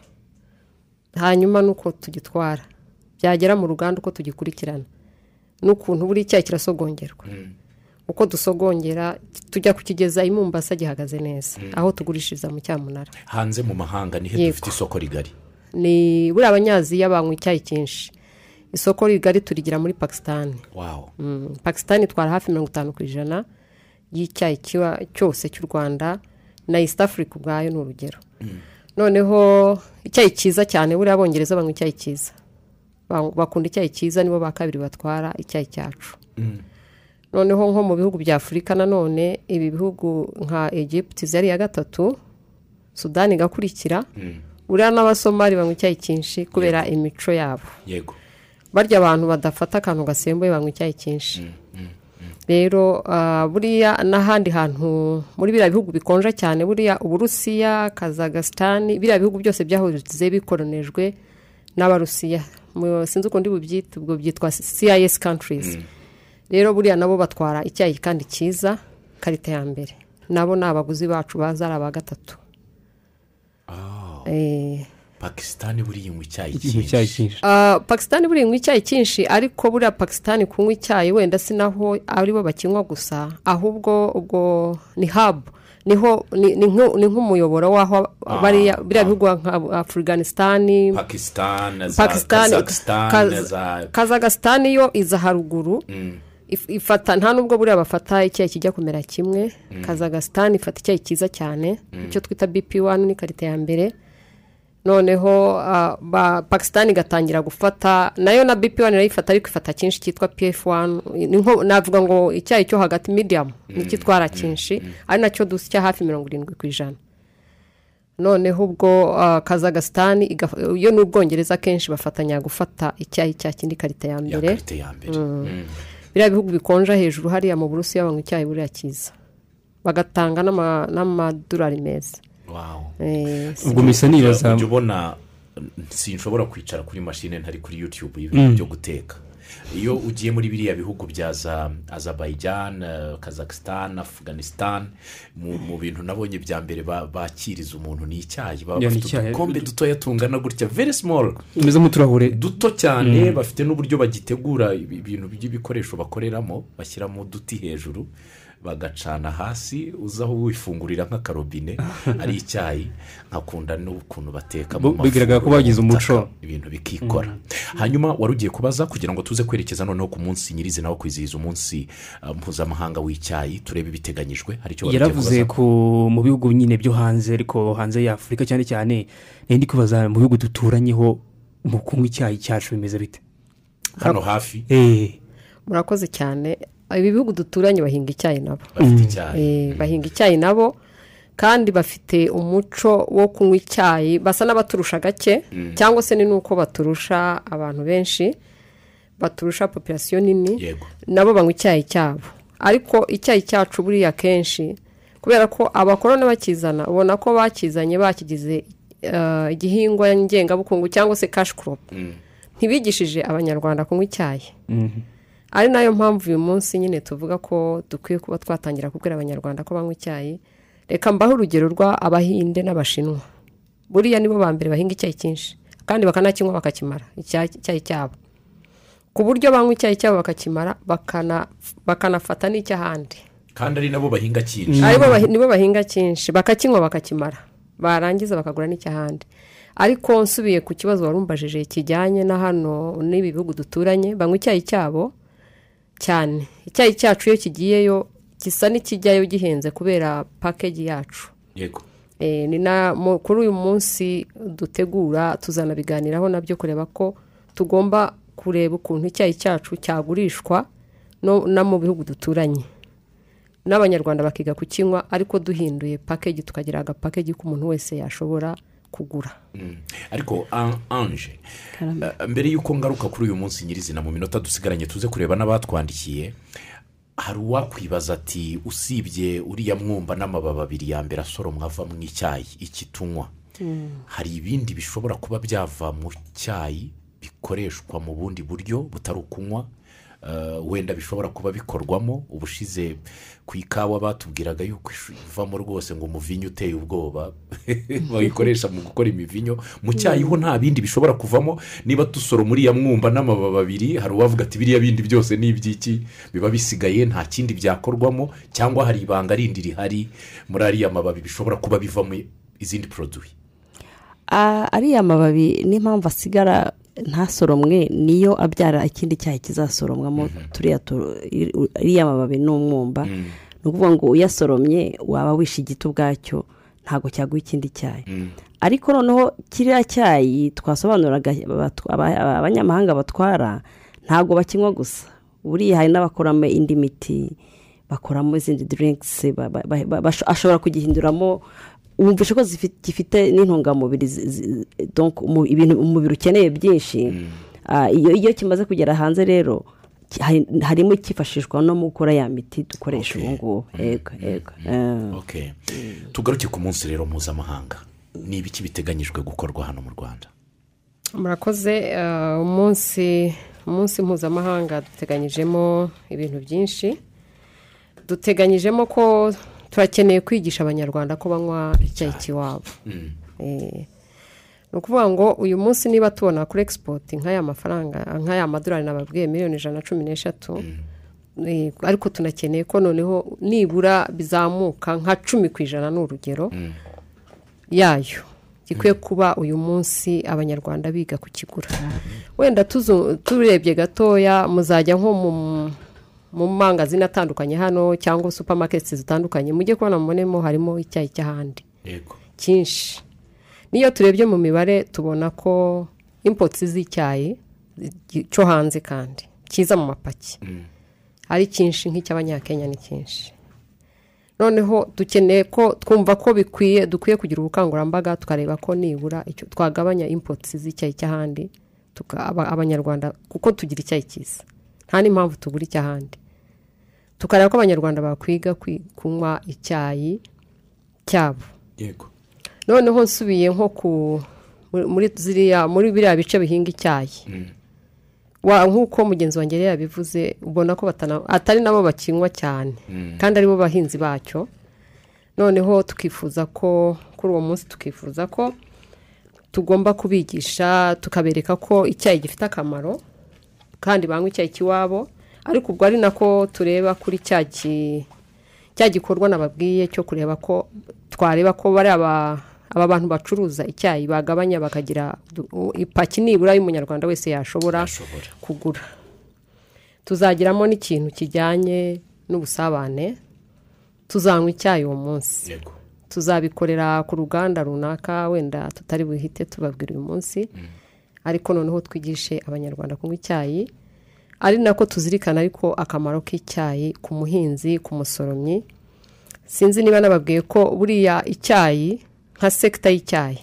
Hanyuma n'uko tugitwara. Byagera mu ruganda uko tugikurikirana. N'ukuntu buri icyayi kirasogongerwa. Uko dusogongera tujya kukigeza i Mombasa gihagaze neza. Aho tugurishiriza mu cyamunara hanze mu mahanga nihe Yego. dufite isoko rigari? Ni buriya abanyaziya banywa icyayi cyinshi isoko rigari turigira muri pakisitani Mm, pakisitani itwara hafi mirongo itanu ku ijana y'icyayi cyose cy'u rwanda. Na east africa ubwayo ni urugero. Noneho icyayi cyiza cyane buriya abongereza banywa icyayi cyiza. Bakunda icyayi cyiza nibo ba kabiri batwara icyayi cyacu. Noneho nko mu bihugu bya afurika nanone ibi bihugu nka egypt zari iya gatatu sudani igakurikira. Buriya n'abasomali banywa icyayi cyinshi kubera imico yabo. Barya abantu badafata akantu gasembuye banywa icyayi cyinshi. Rero ah, buriya n'ahandi hantu muri biriya bihugu bikonja cyane buriya uburusiya kazagasitani biriya bihugu byose byahoze bikoronejwe n'abarusiya. Sinzi ukundi bubyita ubwo byitwa cis countries. Rero buriya nabo batwara icyayi kandi cyiza karita ya mbere. Nabo ni abaguzi bacu baza ari aba gatatu. Eh, pakisitani buriya inywa icyayi cyinshi. Ah, pakisitani buriya inywa icyayi cyinshi ariko buriya pakisitani kunywa icyayi wenda si naho ari bo bakinywa gusa ahubwo ubwo ni habu ni ho ni nk'umuyoboro w'aho bariya biriya bihugu nka afuganisitani pakisitani kazagasitani yo iza haruguru. If- ifata nta nubwo buriya bafata icyayi kijya kumera kimwe. Kazagasitani ifata icyayi cyiza cyane. Icyo twita bp wani ni karita ya mbere. Noneho ba- pakisitani igatangira gufata na yo na bp wani irayifata ariko ifata cyinshi cyitwa pf wani ni navuga ngo icyayi cyo hagati mediyamu ni cyo itwara cyinshi ari na cyo dusya hafi mirongo irindwi ku ijana. Noneho ubwo kazagasitani igaf- yo n'ubwongereza kenshi bafatanya gufata icyayi cya kindi karita ya mbere. Mm. biriya bihugu bikonja hejuru hariya mu burusiya banywa icyayi buriya cyiza. Bagatanga n'ama- n'amadolari meza. Ubwo misa nibaza ujya ubona sinshobora kwicara kuri mashine ntari kuri yutube y'ibintu byo guteka. Iyo ugiye muri biriya bihugu bya za azabayijani kazakisitani afuganisitani mu bintu nabonye bya mbere ba- bakiriza umuntu ni icyayi. Baba bafite udukombe dutoya tungana gutya. Very small. Tumeze nk'uturahure duto cyane bafite n'uburyo bagitegura ibi- ibintu by'ibikoresho bakoreramo bashyiramo uduti hejuru. Bagacana hasi uzaho wifungurira nk'akarobine ari icyayi. Nkakunda n'ukuntu bateka mu Bo- bigaragara ko bagize umuco. ibintu bikikora. Hanyuma wari ugiye kubaza kugira ngo tuze kwerekeza noneho ku munsi nyirizina wo kwizihiza umunsi uh, mpuzamahanga w'icyayi turebe ibiteganyijwe. Hari icyo wari ugiye yaravuze kubaza? ku mu bihugu nyine byo hanze ariko hanze ya afurika cyane cyane ndi kubaza mu bihugu duturanyeho mu kunywa icyayi cyacu bimeze bite? Hano hafi. Eee murakoze cyane. Ibi bihugu duturanye bahinga icyayi nabo. Icyayi. Eh, bahinga icyayi nabo kandi bafite umuco wo kunywa icyayi basa n'abaturusha gake cyangwa se ni n'uko baturusha abantu benshi baturusha populasiyo nini nabo banywa icyayi cyabo. Ariko icyayi cyacu buriya kenshi kubera ko abakoroni bakizana ubona ko bakizanye bakigize eh, igihingwa ngengabukungu cyangwa se kashi koropu ntibigishije abanyarwanda kunywa icyayi. Ari na yo mpamvu uyu munsi nyine tuvuga ko dukwiye kuba twatangira kubwira abanyarwanda ko banywa icyayi. Reka mbaho urugero rw'abahinde n'abashinwa. Buriya nibo ba mbere bahinga icyayi cyinshi kandi bakanakinywa bakakimara icyayi cyabo. Ku buryo banywa icyayi cyabo bakakimara bakana- bakanafata n'icy'ahandi kandi ari nabo bahinga cyinshi. Nibo bahinga cyinshi. Bakakinywa bakakimara. Barangiza bakagura n'icy'ahandi ariko nsubiye ku kibazo warumbajije kijyanye na hano n'ibi bihugu duturanye banywa icyayi cyabo cyane. Icyayi cyacu iyo kigiyeyo gisa n'ikijyayo gihenze kubera pakeji yacu. Yego. Eh, ni na kuri uyu munsi dutegura tuzanabiganiraho na byo kureba ko tugomba kureba ukuntu icyayi cyacu cyagurishwa no mu bihugu duturanye. N'abanyarwanda bakiga kukinywa ariko duhinduye pakeji tukagira agapakeji k'umuntu wese yashobora kugura. Ariko An- anje eh, mbere y'uko ngaruka kuri uyu munsi nyirizina mu minota dusigaranye tuze kureba n'abatwandikiye hari uwakwibaza ati usibye uriya mwumba n'amababi abiri ya mbere asoromwa ava mu icyayi iki tunywa? Hari ibindi bishobora kuba byava mu cyayi bikoreshwa mu bundi buryo butari ukunywa? Wenda bishobora kuba bikorwamo ubushize ku ikawa batubwiraga yuko ivamo rwose ngo umuvinyo uteye ubwoba. Bayikoresha mu gukora imivinyo. Mu cyayi ho nta bindi bishobora kuvamo. Niba dusoroma uriya mwumba n'amababi abiri hari uwavuga ati biriya bindi byose ni iby'iki? Biba bisigaye nta kindi byakorwamo cyangwa hari ibanga rindi rihari muri ariya mababi bishobora kuba bivamo izindi poroduwi Ah, ariya mababi n'impamvu asigara ntasoromwe niyo abyara ikindi cyayi kizasoromwamo turiya tu- iri- iriya mababi ni umwumba ni ukuvuga ngo uyasoromye waba wishe igiti ubwacyo ntabwo cyaguha ikindi cyayi ariko noneho kiriya cyayi twasobanuraga abanyamahanga batwara ntabwo bakinywa gusa buriya hari n'abakoramo indi miti bakoramo izindi basho- ashobora kugihinduramo wumvishe ko gifite n'intungamubiri ibintu umubiri ukeneye byinshi. Ah, iyo iyo kimaze kugera hanze rero harimo icyifashishwa no mu gukora ya miti dukoresha ubu ngubu. Yego yego Ah. Okay. tugaruke ku munsi rero mpuzamahanga. Ni ibiki biteganyijwe gukorwa hano mu rwanda? Murakoze umunsi umunsi mpuzamahanga duteganyijemo ibintu byinshi. Duteganyijemo ko turakeneye kwigisha abanyarwanda ko banywa icyayi cy'iwabo Eh, ni ukuvuga ngo uyu munsi niba tubona kuri egisipoti nk'aya mafaranga nk'aya madorari nababwiye miliyoni ijana na cumi n'eshatu eh, ariko tunakeneye ko noneho nibura bizamuka nka cumi ku ijana ni urugero yayo. Gikwiye kuba uyu munsi abanyarwanda biga kukigura wenda turebye gatoya muzajya nko mu mu mangazini atandukanye hano cyangwa supamaketi zitandukanye mujye kubona mubonemo harimo icyayi cy'ahandi. Cyinshi. N'iyo turebye mu mibare tubona ko impotsi z'icyayi zi- cyo hanze kandi kiza mu mapaki. Ari cyinshi nk'icy'abanyakenya ni cyinshi. Noneho dukeneye ko twumva ko bikwiye dukwiye kugira ubukangurambaga tukareba ko nibura twagabanya impotsi z'icyayi cy'ahandi abanyarwanda kuko tugira icyayi cyiza. Nta n'impamvu tugura icy'ahandi. Tukareba ko abanyarwanda bakwiga kwi- kunywa icyayi cyabo. Yego. Noneho nsubiye nko ku muri- ziriya muri biriya bice bihinga icyayi. Wa nk'uko mugenzi wanjye yari yabivuze ubona ko atari nabo bakinywa cyane. Kandi ari bo bahinzi bacyo. Noneho tukifuza ko kuri uwo munsi tukifuza ko tugomba kubigisha tukabereka ko icyayi gifite akamaro kandi banywa icyayi cy'iwabo ariko ubwo ari nako tureba kuri cya ki- cya gikorwa nababwiye cyo kureba ko twareba ko bari aba aba bantu bacuruza icyayi bagabanya bakagira ipaki nibura y'umunyarwanda wese yashobora kugura. Tuzagiramo n'ikintu kijyanye n'ubusabane tuzanywa icyayi uwo munsi. Tuzabikorera ku ruganda runaka wenda tutari buhite tubabwira uyu munsi. Ariko noneho twigishe abanyarwanda kunywa icyayi. Ari nako tuzirikana ariko akamaro k'icyayi ku muhinzi ku musoromyi. Sinzi niba nababwiye ko buriya icyayi nka sekita y'icyayi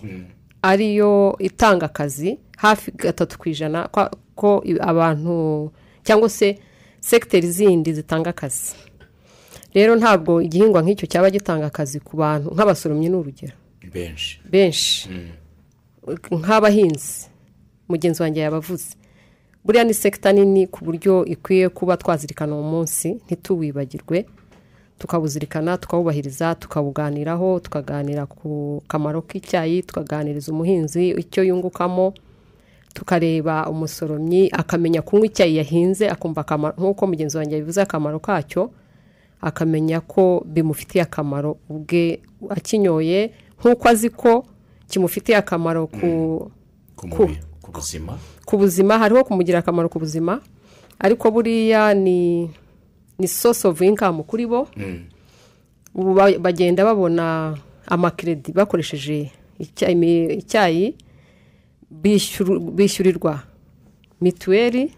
ariyo itanga akazi hafi gatatu ku ijana ko abantu cyangwa se sekiteri zindi zitanga akazi. Rero ntabwo igihingwa nk'icyo cyaba gitanga akazi ku bantu nk'abasoromyi ni urugero benshi. Benshi nk'abahinzi. Mugenzi wanjye yabavuze. Buriya ni sekita nini ku buryo ikwiye kuba twazirikana uwo munsi ntituwibagirwe tukawuzirikana tukawubahiriza tukawuganiraho tukaganira ku kamaro k'icyayi tukaganiriza umuhinzi icyo yungukamo tukareba umusoromyi akamenya kunywa icyayi yahinze akumva akamaro nk'uko mugenzi wanjye yabivuze akamaro kacyo akamenya ko bimufitiye akamaro ubwe akinyoye nk'uko azi ko kimufitiye akamaro ku buzima. Ku buzima hariho kumugira akamaro ku buzima ariko buriya ni ni source of income kuri bo. Ubu ba- bagenda babona amakiredi bakoresheje icyayi bishyurirwa mituweli.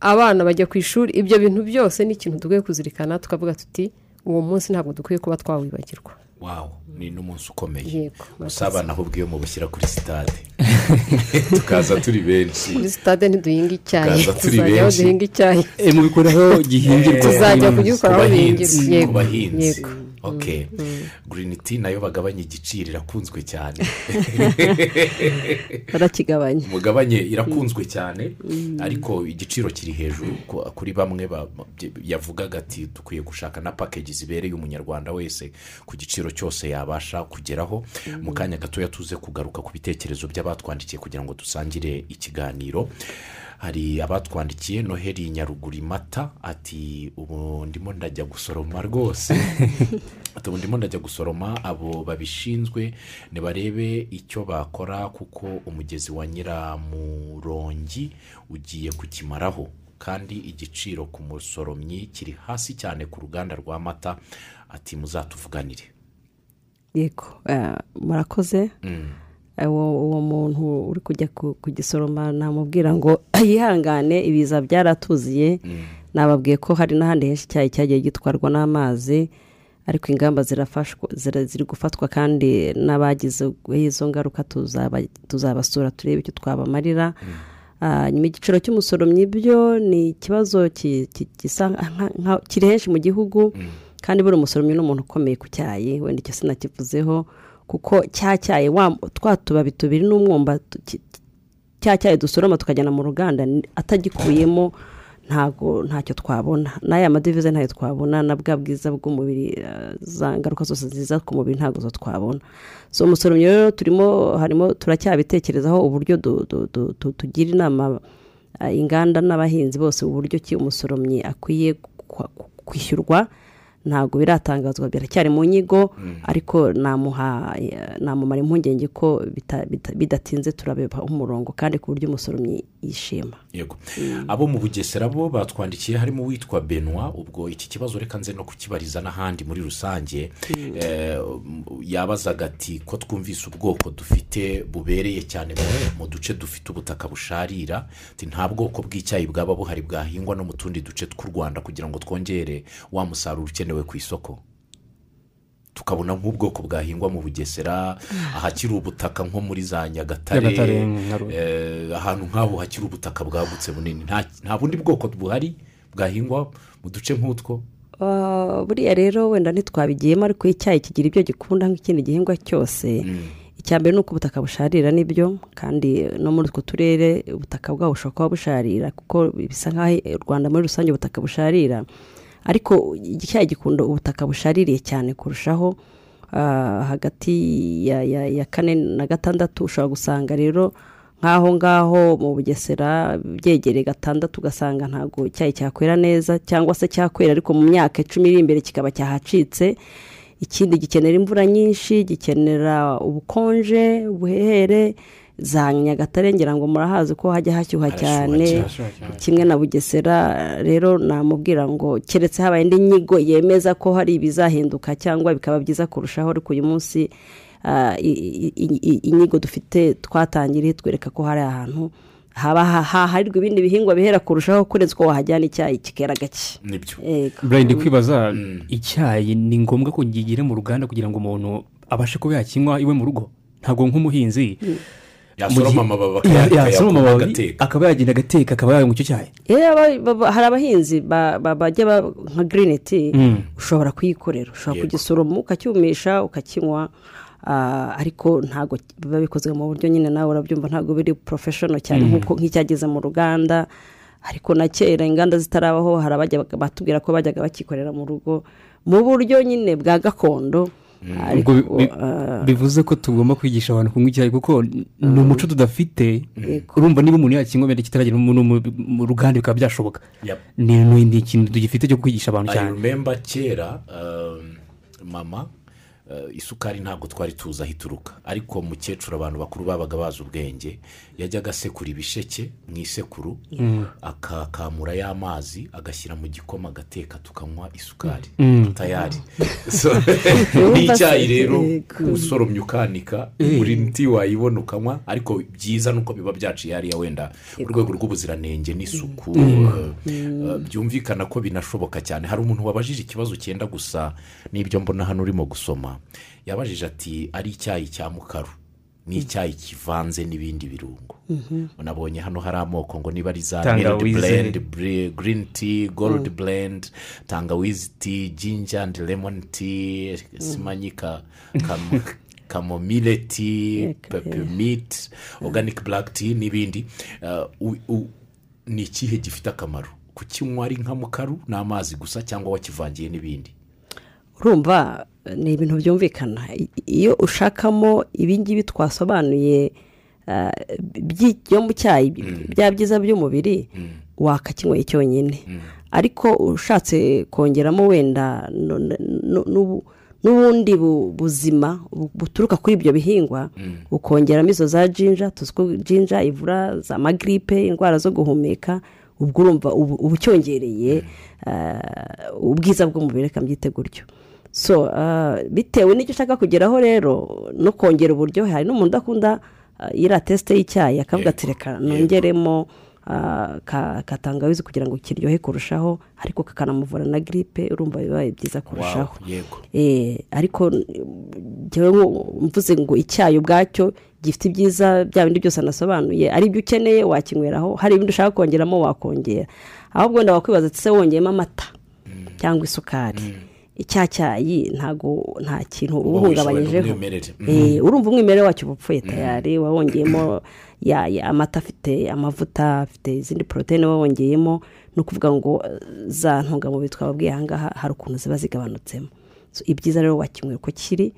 Abana bajya ku ishuri ibyo bintu byose ni ikintu dukwiye kuzirikana tukavuga tuti uwo munsi ntabwo dukwiye kuba twawibagirwa. Wawu ni n'umunsi ukomeye. Yego, usabana ahubwo iyo mubushyira kuri sitade tukaza turi benshi. Kuri sitade ntiduhinga icyayi. Tukaza turi tuzajya aho benshi. duhinga icyayi. Eh, mubikoraho gihingirwa tuzajya ku kugikoraho bahinzi. bihingirwa ku bahinzi. yego. Ok. girini ti na yo bagabanya igiciro irakunzwe cyane. Barakigabanya. Mugabanye irakunzwe cyane. Ariko igiciro kiri hejuru ku- kuri bamwe yavugaga ati dukwiye gushaka na pakeji zibereye umunyarwanda wese ku giciro cyose yabasha kugeraho mu kanya gatoya tuze kugaruka ku bitekerezo by'abatwandikiye kugira ngo dusangire ikiganiro. Hari abatwandikiye noheli nyaruguru mata ati ubu ndimo ndajya gusoroma rwose. Ati ubu ndimo ndajya gusoroma abo babishinzwe nibarebe icyo bakora kuko umugezi wa nyiramurongi ugiye kukimaraho. Kandi igiciro ku musoromyi kiri hasi cyane ku ruganda rwa mata ati muzatuvuganire. Yego eh, murakoze. Eh, uwo uwo muntu uri kujya ku- kugisoroma namubwira ngo yihangane ibiza byaratuziye. Nababwiye ko hari n'ahandi henshi icyayi cyagiye gitwarwa n'amazi ariko ingamba ziri gufatwa kandi n'abagize izo ngaruka tuzaba- tuzabasura turebe icyo twabamarira. Ah, nyuma igiciro cy'umusoromyi byo ni ikibazo kiri henshi mu gihugu. Kandi buri umusoromyi ni umuntu ukomeye ku cyayi wenda icyo sinakivuzeho kuko cya cyayi wa- twa tubabi tubiri n'umwumba cya cyayi dusoroma tukajyana mu ruganda atagikuyemo ntago ntacyo twabona. N'aya madevize ntayo twabona na bwa bwiza bw'umubiri eh, za ngaruka zose nziza ku mubiri ntabwo zo twabona. So umusoromyi rero turimo harimo turacyabitekerezaho uburyo tugira inama eh, inganda n'abahinzi bose uburyo ki umusoromyi akwiye kwishyurwa ntabwo biratangazwa biracyari mu nyigo ariko namuha namumara impungenge ko bidatinze turabeba umurongo kandi ku buryo umusoromyi yishima. Yego. Abo mu bugesera bo batwandikiye harimo uwitwa benwa ubwo iki kibazo reka nze no kukibariza n'ahandi muri rusange. Eh, yabazaga ati ko twumvise ubwoko dufite bubereye cyane mu- duce dufite ubutaka busharira? Nta bwoko bw'icyayi bwaba buhari bwahingwa no mu tundi duce tw'u rwanda kugira ngo twongere wa musaruro ukenewe ku isoko. Tukabona nk'ubwoko bwahingwa mu bugesera ahakiri ubutaka nko muri za Nyagatare, eh, ahantu nk'aho hakiri ubutaka bwagutse bunini. Nta bundi bwoko buhari bwahingwa mu duce nk'utwo. Ah, buriya rero wenda ntitwabigiyemo ariko icyayi kigira ibyo gikunda nk'ikindi gihingwa cyose icya mbere ni uko ubutaka busharira ni byo kandi no muri utwo turere ubutaka bwabo bushobora kuba busharira kuko bisa nk'aho u rwanda muri rusange ubutaka busharira. Ariko icyayi gikunda ubutaka bushaririye cyane kurushaho ah, hagati ya kane na gatandatu ushobora gusanga rero nk'aho ngaho mu bugesera byegereye gatandatu ugasanga ntabwo icyayi cyakwera neza cyangwa se cyakwera ariko mu myaka icumi iri imbere kikaba cyahacitse. Ikindi gikenera imvura nyinshi gikenera ubukonje ubuhehere za nyagatare ngira ngo murahazi ko hajya hashyuha cyane. kimwe na bugesera rero namubwira ngo keretse habaye indi nyigo yemeza ko hari ibizahinduka cyangwa bikaba byiza kurushaho ariko uyu munsi ah, inyigo dufite twatangiriye twereka ko hari ahantu haba ha- haharirwa ibindi bihingwa bihera kurushaho kuretse ko wahajyana icyayi kikera gake. Ndi kwibaza icyayi ni ngombwa ko gigire mu ruganda kugira ngo umuntu abashe kuba yakinywa iwe mu rugo? Ntabwo nk'umuhinzi. Yasoroma amababi agateka akaba yagenda agateka akaba yanywa icyo cyayi. Eh, hari abahinzi ba- ba- bajya ba- nka girini ti Mm. ushobora kuyikorera. Ushobora kugisoroma ukacyumisha ukakinywa ah, ariko ntabwo biba bikozwe mu buryo nyine nawe urabyumva ntabwo biri porofeshono cyane nk'uko nk'icyageze mu ruganda. Ariko na kera inganda zitarabaho hari abajya batubwira ko bajyaga bakikorera mu rugo mu buryo nyine bwa gakondo. Ah, bivuze ko tugomba kwigisha abantu kunywa icyayi kuko ni umuco tudafite. urumva niba umuntu yakinywa wenda kitaragera mu- ruganda bikaba byashoboka. Ni ikintu tugifite cyo kwigisha abantu I cyane. remember kera um, mama isukari ntabwo twari tuzi aho ituruka. Ariko mukecuru abantu bakuru babaga bazi ubwenge yajyaga asekura ibisheke mu isekuru akakamura y'amazi agashyira mu gikoma agateka tukanywa isukari. Tayari So, n'icyayi rero usoromye ukanika buri muti wayibona ukanywa. Ariko byiza nuko biba byaciye hariya wenda mu rwego rw'ubuziranenge n'isuku uh, uh, byumvikana ko binashoboka cyane. Hari umuntu wabajije ikibazo cyenda gusa n'ibyo mbona hano urimo gusoma. Yabajije ati ari icyayi cya mukaru ni icyayi kivanze n'ibindi birungo. Unabonye hano hari amoko ngo niba ari za milidi blend bre- green tea gold blend tangawizi tea ginger and lemon tea simanyika kam- kamomile tea peppermint organic black tea n'ibindi. Uh, u- u- ni ikihe gifite akamaro? Kukinywa ari nka mukaru n'amazi gusa cyangwa wakivangiye n'ibindi? Urumva ni ibintu byumvikana iyo ushakamo ibingibi twasobanuye ah, byo mu cyayi bya byiza by'umubiri wakakinyweye cyonyine ariko ushatse kongeramo wenda n'ubundi bu- buzima bu- buturuka kuri ibyo bihingwa ukongeramo izo za jinja tuzi ko jinja ivura za magiripe indwara zo guhumeka ubwo urumva uba ucyongereye ah, ubwiza bw'umubiri reka mbyite gutyo. So ah, bitewe n'icyo ushaka kugeraho rero no kongera uburyohe. Hari n'umuntu udakunda ah, iriya tesite y'icyayi akavuga ati reka nongeremo ah, ka ka tangawizi kugira ngo kiryohe kurushaho ariko kakanamuvura na giripe urumva bibaye byiza kurushaho. Eh, ariko nko- mvuze ngo icyayi ubwacyo gifite ibyiza bya bindi byose anasobanuye ari ibyo ukeneye wakinyweraho. Hari ibindi ushaka kongeramo wakongera ahubwo wenda wakwibaza ati se wongeyemo amata? Cyangwa isukari? Icya cyayi ntago nta kintu uba uhungabanyijeho n'umwimerere. Eh, urumva umwimerere wacyo upfuye tayari wawongeyemo amata afite amavuta afite izindi poroteyine wawongeyemo. Ni ukuvuga ngo za ntungamubiri twababwiye aha ngaha hari ukuntu ziba zigabanutsemo. So, ibyiza rero wakinywera uko kiri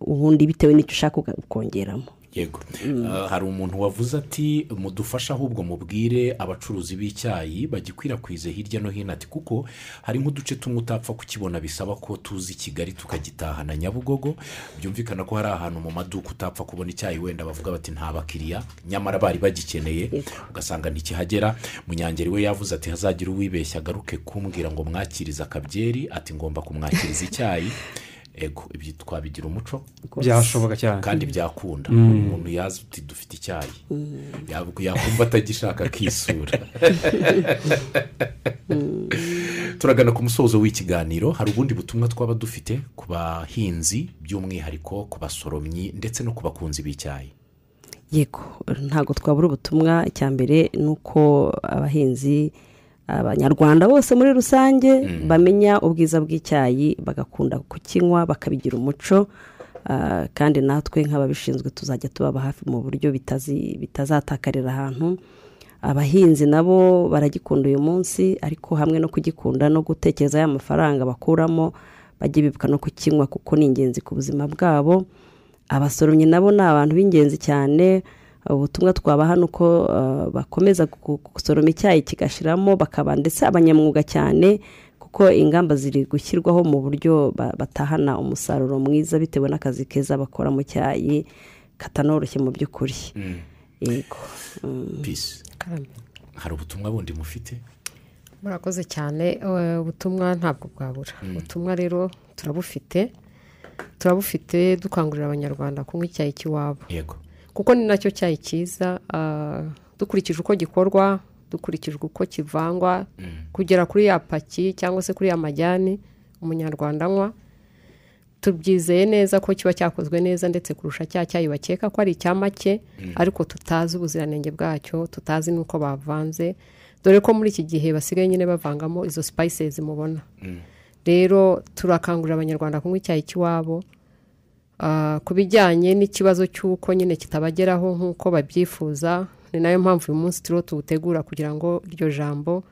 ubundi bitewe n'icyo ushaka ukongeramo. Yego. Uh, hari umuntu wavuze ati mudufashe ahubwo mubwire abacuruzi b'icyayi bagikwirakwize hirya no hino. Ati kuko hari nk'uduce tumwe utapfa kukibona bisaba ko tuzi kigali tukagitahana nyabugogo. Byumvikana ko hari ahantu mu maduka utapfa kubona icyayi wenda bavuga bati nta bakiriya. Nyamara bari bagikeneye ugasanga ntikihagera munyangeri we yavuze ati hazagira uwibeshya agaruke kumbwira ngo mwakirize akabyeri. Ati ngomba kumwakiriza icyayi. Ego ibyo twabigira umuco. Byashoboka cyane. Kandi byakunda. Umuntu yazi uti dufite icyayi. Yab- yakumva atagishaka akisura. Turagana ku musozo w'ikiganiro. Hari ubundi butumwa twaba dufite ku bahinzi by'umwihariko ku basoromyi ndetse no ku bakunzi b'icyayi? Yego ntabwo twabura ubutumwa. Icya mbere ni uko abahinzi abanyarwanda bose muri rusange bamenya ubwiza bw'icyayi bagakunda kukinywa bakabigira umuco ah, kandi natwe nk'ababishinzwe tuzajya tubaba hafi mu buryo bitazi- bitazatakarira ahantu. Abahinzi nabo baragikunda uyu munsi ariko hamwe no kugikunda no gutekereza ya mafaranga bakuramo bajye bibuka no kukinywa kuko ni ingenzi ku buzima bwabo. Abasoromyi nabo ni abantu b'ingenzi cyane ubutumwa twabaha ni uko uh, bakomeza gu- gusoroma icyayi kigashiramo bakaba ndetse abanyamwuga cyane kuko ingamba ziri gushyirwaho mu buryo ba- batahana umusaruro mwiza bitewe n'akazi keza bakora mu cyayi katanoroshye mu by'ukuri. Yego. Mm. pisi Karame. hari ubutumwa bundi mufite? Murakoze cyane. Eh, ubutumwa ntabwo bwabura. Ubutumwa rero turabufite. Turabufite dukangurira abanyarwanda kunywa icyayi cy'iwabo. Yego. Kuko ni na cyo cyayi cyiza ah, dukurikije uko gikorwa dukurikije uko kivangwa kugera kuri ya paki cyangwa se kuri ya majyani umunyarwanda anywa. Tubyizeye neza ko kiba cyakozwe neza ndetse kurusha cya cyayi bakeka ko ari icya make ariko tutazi ubuziranenge bwacyo tutazi n'uko bavanze. Dore ko muri iki gihe basigaye nyine bavangamo izo sipayisezi mubona. Rero turakangurira abanyarwanda kunywa icyayi cy'iwabo ku bijyanye n'ikibazo cy'uko nyine kitabageraho nk'uko babyifuza ni na yo mpamvu uyu munsi turiho tuwutegura kugira ngo iryo jambo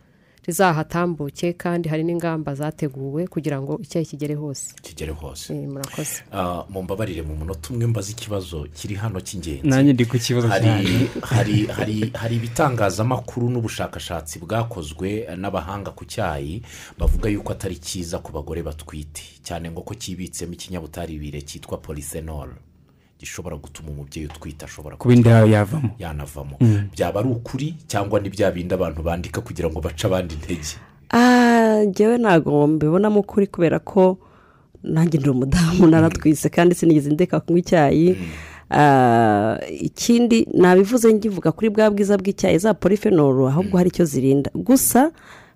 rizahatambuke kandi hari n'ingamba zateguwe kugira ngo icyayi kigere hose. Kigere hose. Eh, murakoze. Ah, mumbabarire mu munota umwe mbaze ikibazo kiri hano cy'ingenzi. Nanjye ndi ku kibazo cyane. hari hari hari ibitangazamakuru n'ubushakashatsi bwakozwe n'abahanga ku cyayi bavuga yuko atari cyiza ku bagore batwite. Cyane ngo ko kibitsemo ikinyabutabire cyitwa polyphenol. Gishobora gutuma umubyeyi utwite ashobora kuba inda yawe yavamo. yanavamo. Byaba ari ukuri cyangwa ni bya bindi abantu bandika kugira ngo bace abandi intege? Ah, njyewe ntabwo mbibonamo ukuri kubera ko nanjye ndi umudamu naratwise kandi sinigeze ndeka kunywa icyayi. Ah, ikindi nabivuze ngivuga kuri bwa bwiza bw'icyayi za polifenoro ahubwo hari icyo zirinda. Gusa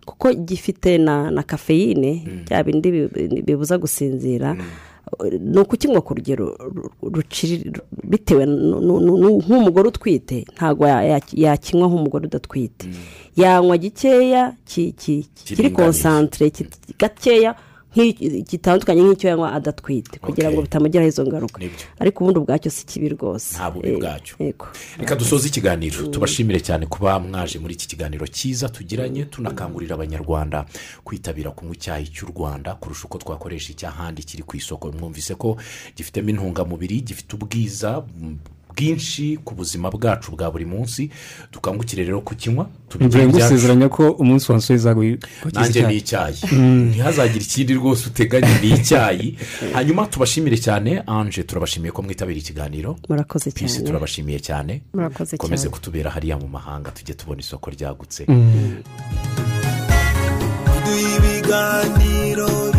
kuko gifite na na kafeyine bya bindi bi- bibuza gusinzira ni ukukinywa ku rugero bitewe nk'umugore utwite ntabwo ya- ya- yakinywa nk'umugore udatwite. Yanywa gikeya ki- ki- kiri konsantire gakeya gitandukanye nk'icyo yanywa adatwite kugira ngo bitamugiraho izo ngaruka. Ariko ubundi ubwacyo si kibi rwose. Nta bubi Eh, bwacyo. yego. reka dusoze ikiganiro. Tubashimire cyane kuba mwaje muri iki kiganiro cyiza tugiranye tunakangurira abanyarwanda kwitabira kunywa icyayi cy'u rwanda kurusha uko twakoresha icy'ahandi kiri ku isoko. Mwumvise ko gifitemo intungamubiri gifite ubwiza mm, bwinshi ku buzima bwacu bwa buri munsi. Dukangukire rero kukinywa ibyacu. ngusezeranya ko umunsi wansoye zaguye nanjye ni icyayi ntihazagire ikindi rwose uteganya ni icyayi hanyuma tubashimire cyane. Anje turabashimiye ko mwitabira ikiganiro. Murakoze pisi cyane. turabashimiye cyane. Murakoze dukomeze cyane. kutubera hariya mu mahanga tujye tubona isoko ryagutse. Duha ibiganiro